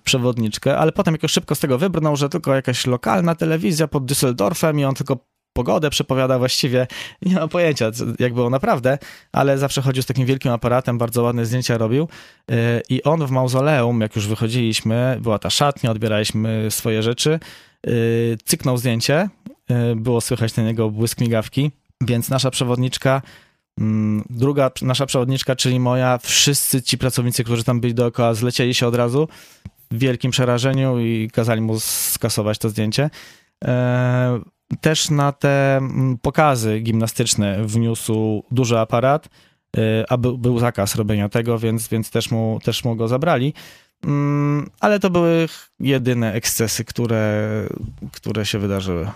przewodniczkę, ale potem jakoś szybko z tego wybrnął, że tylko jakaś lokalna telewizja pod Düsseldorfem i on tylko pogodę przepowiada właściwie. Nie mam pojęcia, jak było naprawdę, ale zawsze chodził z takim wielkim aparatem, bardzo ładne zdjęcia robił. Yy, I on w mauzoleum, jak już wychodziliśmy, była ta szatnia, odbieraliśmy swoje rzeczy Y, cyknął zdjęcie, było słychać na niego błysk migawki, więc nasza przewodniczka, druga nasza przewodniczka, czyli moja, wszyscy ci pracownicy, którzy tam byli dookoła, zlecieli się od razu w wielkim przerażeniu i kazali mu skasować to zdjęcie. E, też na te mm, pokazy gimnastyczne wniósł duży aparat, y, a był zakaz robienia tego, więc, więc też, mu, też mu go zabrali. Mm, ale to były jedyne ekscesy, które, które się wydarzyły.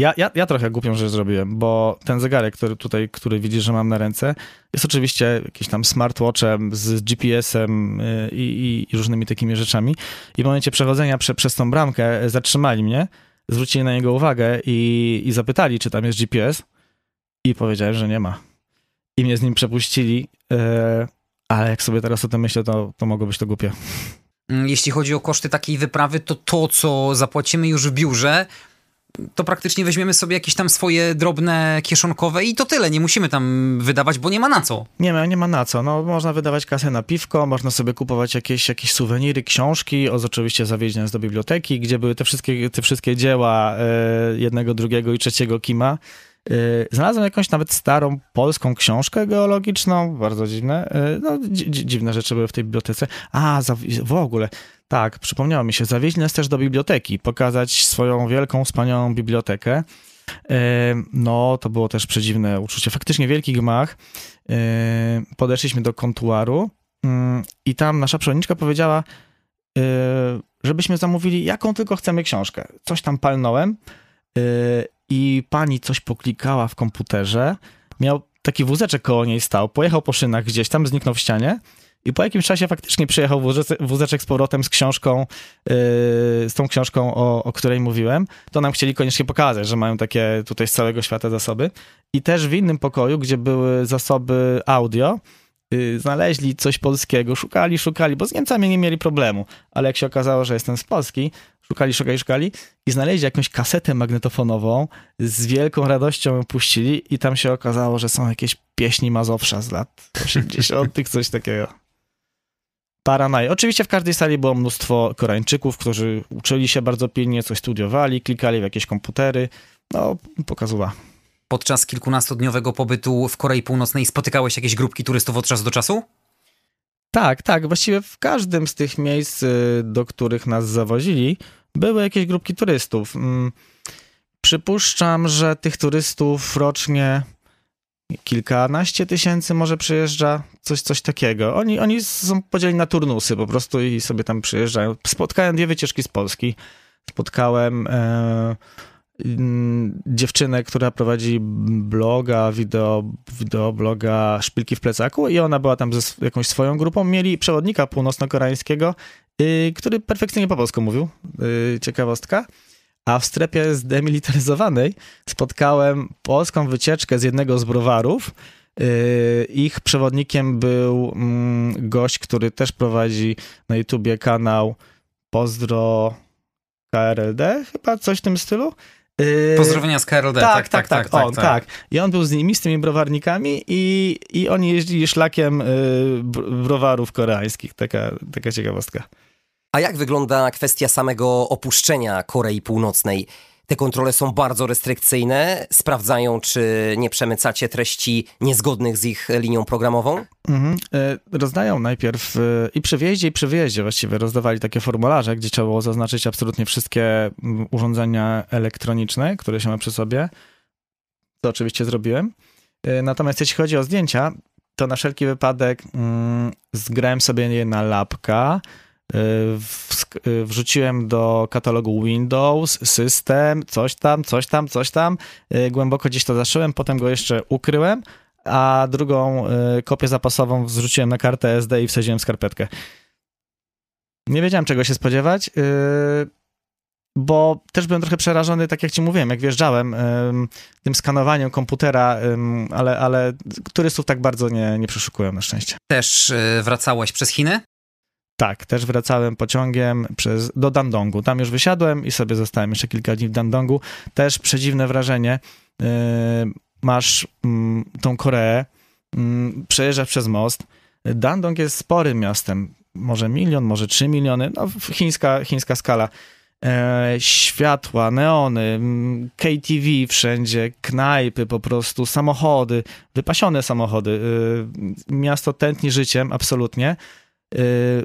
Ja, ja, ja trochę głupią rzecz zrobiłem, bo ten zegarek, który tutaj, który widzisz, że mam na ręce, jest oczywiście jakiś tam smartwatchem z GPS-em y, i, i, różnymi takimi rzeczami. I w momencie przechodzenia prze, przez tą bramkę zatrzymali mnie, zwrócili na niego uwagę i, i zapytali, czy tam jest GPS. I powiedziałem, że nie ma. I mnie z nim przepuścili, yy, ale jak sobie teraz o tym myślę, to, to mogło być to głupie. Mm, jeśli chodzi o koszty takiej wyprawy, to to, co zapłacimy już w biurze, to praktycznie weźmiemy sobie jakieś tam swoje drobne kieszonkowe i to tyle. Nie musimy tam wydawać, bo nie ma na co. Nie ma, nie ma na co. No, można wydawać kasę na piwko, można sobie kupować jakieś, jakieś suweniry, książki, o, oczywiście zawieźć do biblioteki, gdzie były te wszystkie, te wszystkie dzieła e, jednego, drugiego i trzeciego Kima. Y, znalazłem jakąś nawet starą polską książkę geologiczną, bardzo dziwne. Y, no, dziwne rzeczy były w tej bibliotece. A, w ogóle, tak, przypomniało mi się, zawieźli nas też do biblioteki, pokazać swoją wielką, wspaniałą bibliotekę. Y, no, to było też przedziwne uczucie. Faktycznie wielki gmach. Podeszliśmy do kontuaru i tam nasza przewodniczka powiedziała, żebyśmy zamówili jaką tylko chcemy książkę. Coś tam palnąłem i pani coś poklikała w komputerze, miał taki wózeczek koło niej stał, pojechał po szynach gdzieś tam, zniknął w ścianie i po jakimś czasie faktycznie przyjechał wózeczek z powrotem z książką, yy, z tą książką, o, o której mówiłem. To nam chcieli koniecznie pokazać, że mają takie tutaj z całego świata zasoby. I też w innym pokoju, gdzie były zasoby audio, znaleźli coś polskiego, szukali, szukali, bo z Niemcami nie mieli problemu, ale jak się okazało, że jestem z Polski, szukali, szukali, szukali i znaleźli jakąś kasetę magnetofonową, z wielką radością ją puścili i tam się okazało, że są jakieś pieśni Mazowsza z lat 80., coś takiego. Paranaj. Oczywiście w każdej sali było mnóstwo Koreańczyków, którzy uczyli się bardzo pilnie, coś studiowali, klikali w jakieś komputery. No, pokazuła. Podczas kilkunastodniowego pobytu w Korei Północnej spotykałeś jakieś grupki turystów od czasu do czasu? Tak, tak. Właściwie w każdym z tych miejsc, y, do których nas zawozili, były jakieś grupki turystów. Mm, przypuszczam, że tych turystów rocznie kilkanaście tysięcy może przyjeżdża, coś, coś takiego. Oni, oni są podzieleni na turnusy po prostu i sobie tam przyjeżdżają. Spotkałem dwie wycieczki z Polski. Spotkałem e, dziewczynę, która prowadzi bloga, wideo, wideobloga Szpilki w plecaku i ona była tam ze jakąś swoją grupą. Mieli przewodnika północno-koreańskiego, yy, który perfekcyjnie po polsku mówił. Yy, ciekawostka. A w strefie zdemilitaryzowanej spotkałem polską wycieczkę z jednego z browarów. Yy, ich przewodnikiem był mm, gość, który też prowadzi na YouTubie kanał Pozdro KRLD, chyba coś w tym stylu. Yy, Pozdrowienia z KRLD. tak, tak, tak, on, tak. I on był z nimi, z tymi browarnikami i, i oni jeździli szlakiem yy, br- browarów koreańskich. Taka, taka ciekawostka. A jak wygląda kwestia samego opuszczenia Korei Północnej? Te kontrole są bardzo restrykcyjne, sprawdzają, czy nie przemycacie treści niezgodnych z ich linią programową? Mhm. Y, Rozdają najpierw y, i przy wjeździe, i przy wyjeździe właściwie rozdawali takie formularze, gdzie trzeba było zaznaczyć absolutnie wszystkie urządzenia elektroniczne, które się ma przy sobie. To oczywiście zrobiłem. Y, Natomiast jeśli chodzi o zdjęcia, to na wszelki wypadek mm, zgrałem sobie je na lapka, wrzuciłem do katalogu Windows, system, coś tam, coś tam, coś tam. Y, Głęboko gdzieś to zaszyłem, potem go jeszcze ukryłem, a drugą y, kopię zapasową zrzuciłem na kartę SD i wsadziłem skarpetkę. Nie wiedziałem czego się spodziewać, y, bo też byłem trochę przerażony, tak jak ci mówiłem, jak wjeżdżałem, ym, tym skanowaniem komputera, ale, ale turystów tak bardzo nie, nie przeszukują na szczęście. Też wracałeś przez Chiny? Tak, też wracałem pociągiem przez, do Dandongu. Tam już wysiadłem i sobie zostałem jeszcze kilka dni w Dandongu. Też przedziwne wrażenie. Yy, masz mm, tą Koreę, mm, przejeżdżasz przez most. Dandong jest sporym miastem. Może milion, może trzy miliony. No, chińska, chińska skala. E, światła, neony, mm, KTV wszędzie, knajpy po prostu, samochody, wypasione samochody. Yy, miasto tętni życiem, absolutnie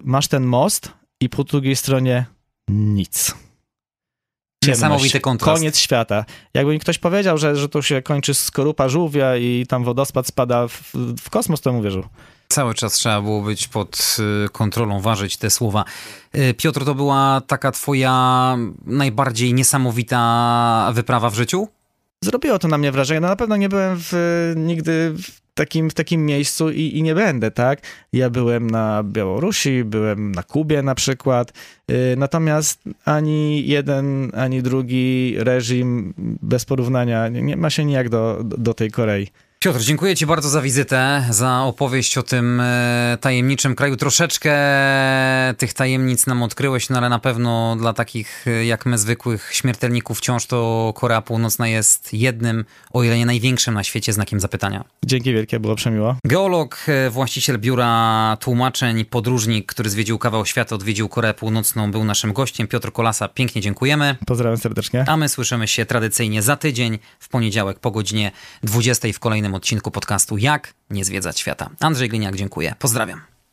masz ten most i po drugiej stronie nic. Ciemność. Niesamowity kontrast. Koniec świata. Jakby mi ktoś powiedział, że, że to się kończy skorupa żółwia i tam wodospad spada w, w kosmos, to bym uwierzył. Cały czas trzeba było być pod y, kontrolą, ważyć te słowa. Y, Piotr, to była taka twoja najbardziej niesamowita wyprawa w życiu? Zrobiło to na mnie wrażenie. No na pewno nie byłem w, nigdy w takim, w takim miejscu i, i nie będę, tak? Ja byłem na Białorusi, byłem na Kubie na przykład, y, natomiast ani jeden, ani drugi reżim bez porównania nie, ma się nijak do, do tej Korei. Piotr, dziękuję Ci bardzo za wizytę, za opowieść o tym e, tajemniczym kraju. Troszeczkę tych tajemnic nam odkryłeś, no ale na pewno dla takich e, jak my, zwykłych śmiertelników, wciąż to Korea Północna jest jednym, o ile nie największym na świecie znakiem zapytania. Dzięki wielkie, było przemiło. Geolog, e, właściciel biura tłumaczeń, podróżnik, który zwiedził kawał świata, odwiedził Koreę Północną, był naszym gościem. Piotr Kolasa, pięknie dziękujemy. Pozdrawiam serdecznie. A my słyszymy się tradycyjnie za tydzień, w poniedziałek po godzinie 20 w kolejnym odcinku podcastu Jak nie zwiedzać świata. Andrzej Gliniak, dziękuję. Pozdrawiam.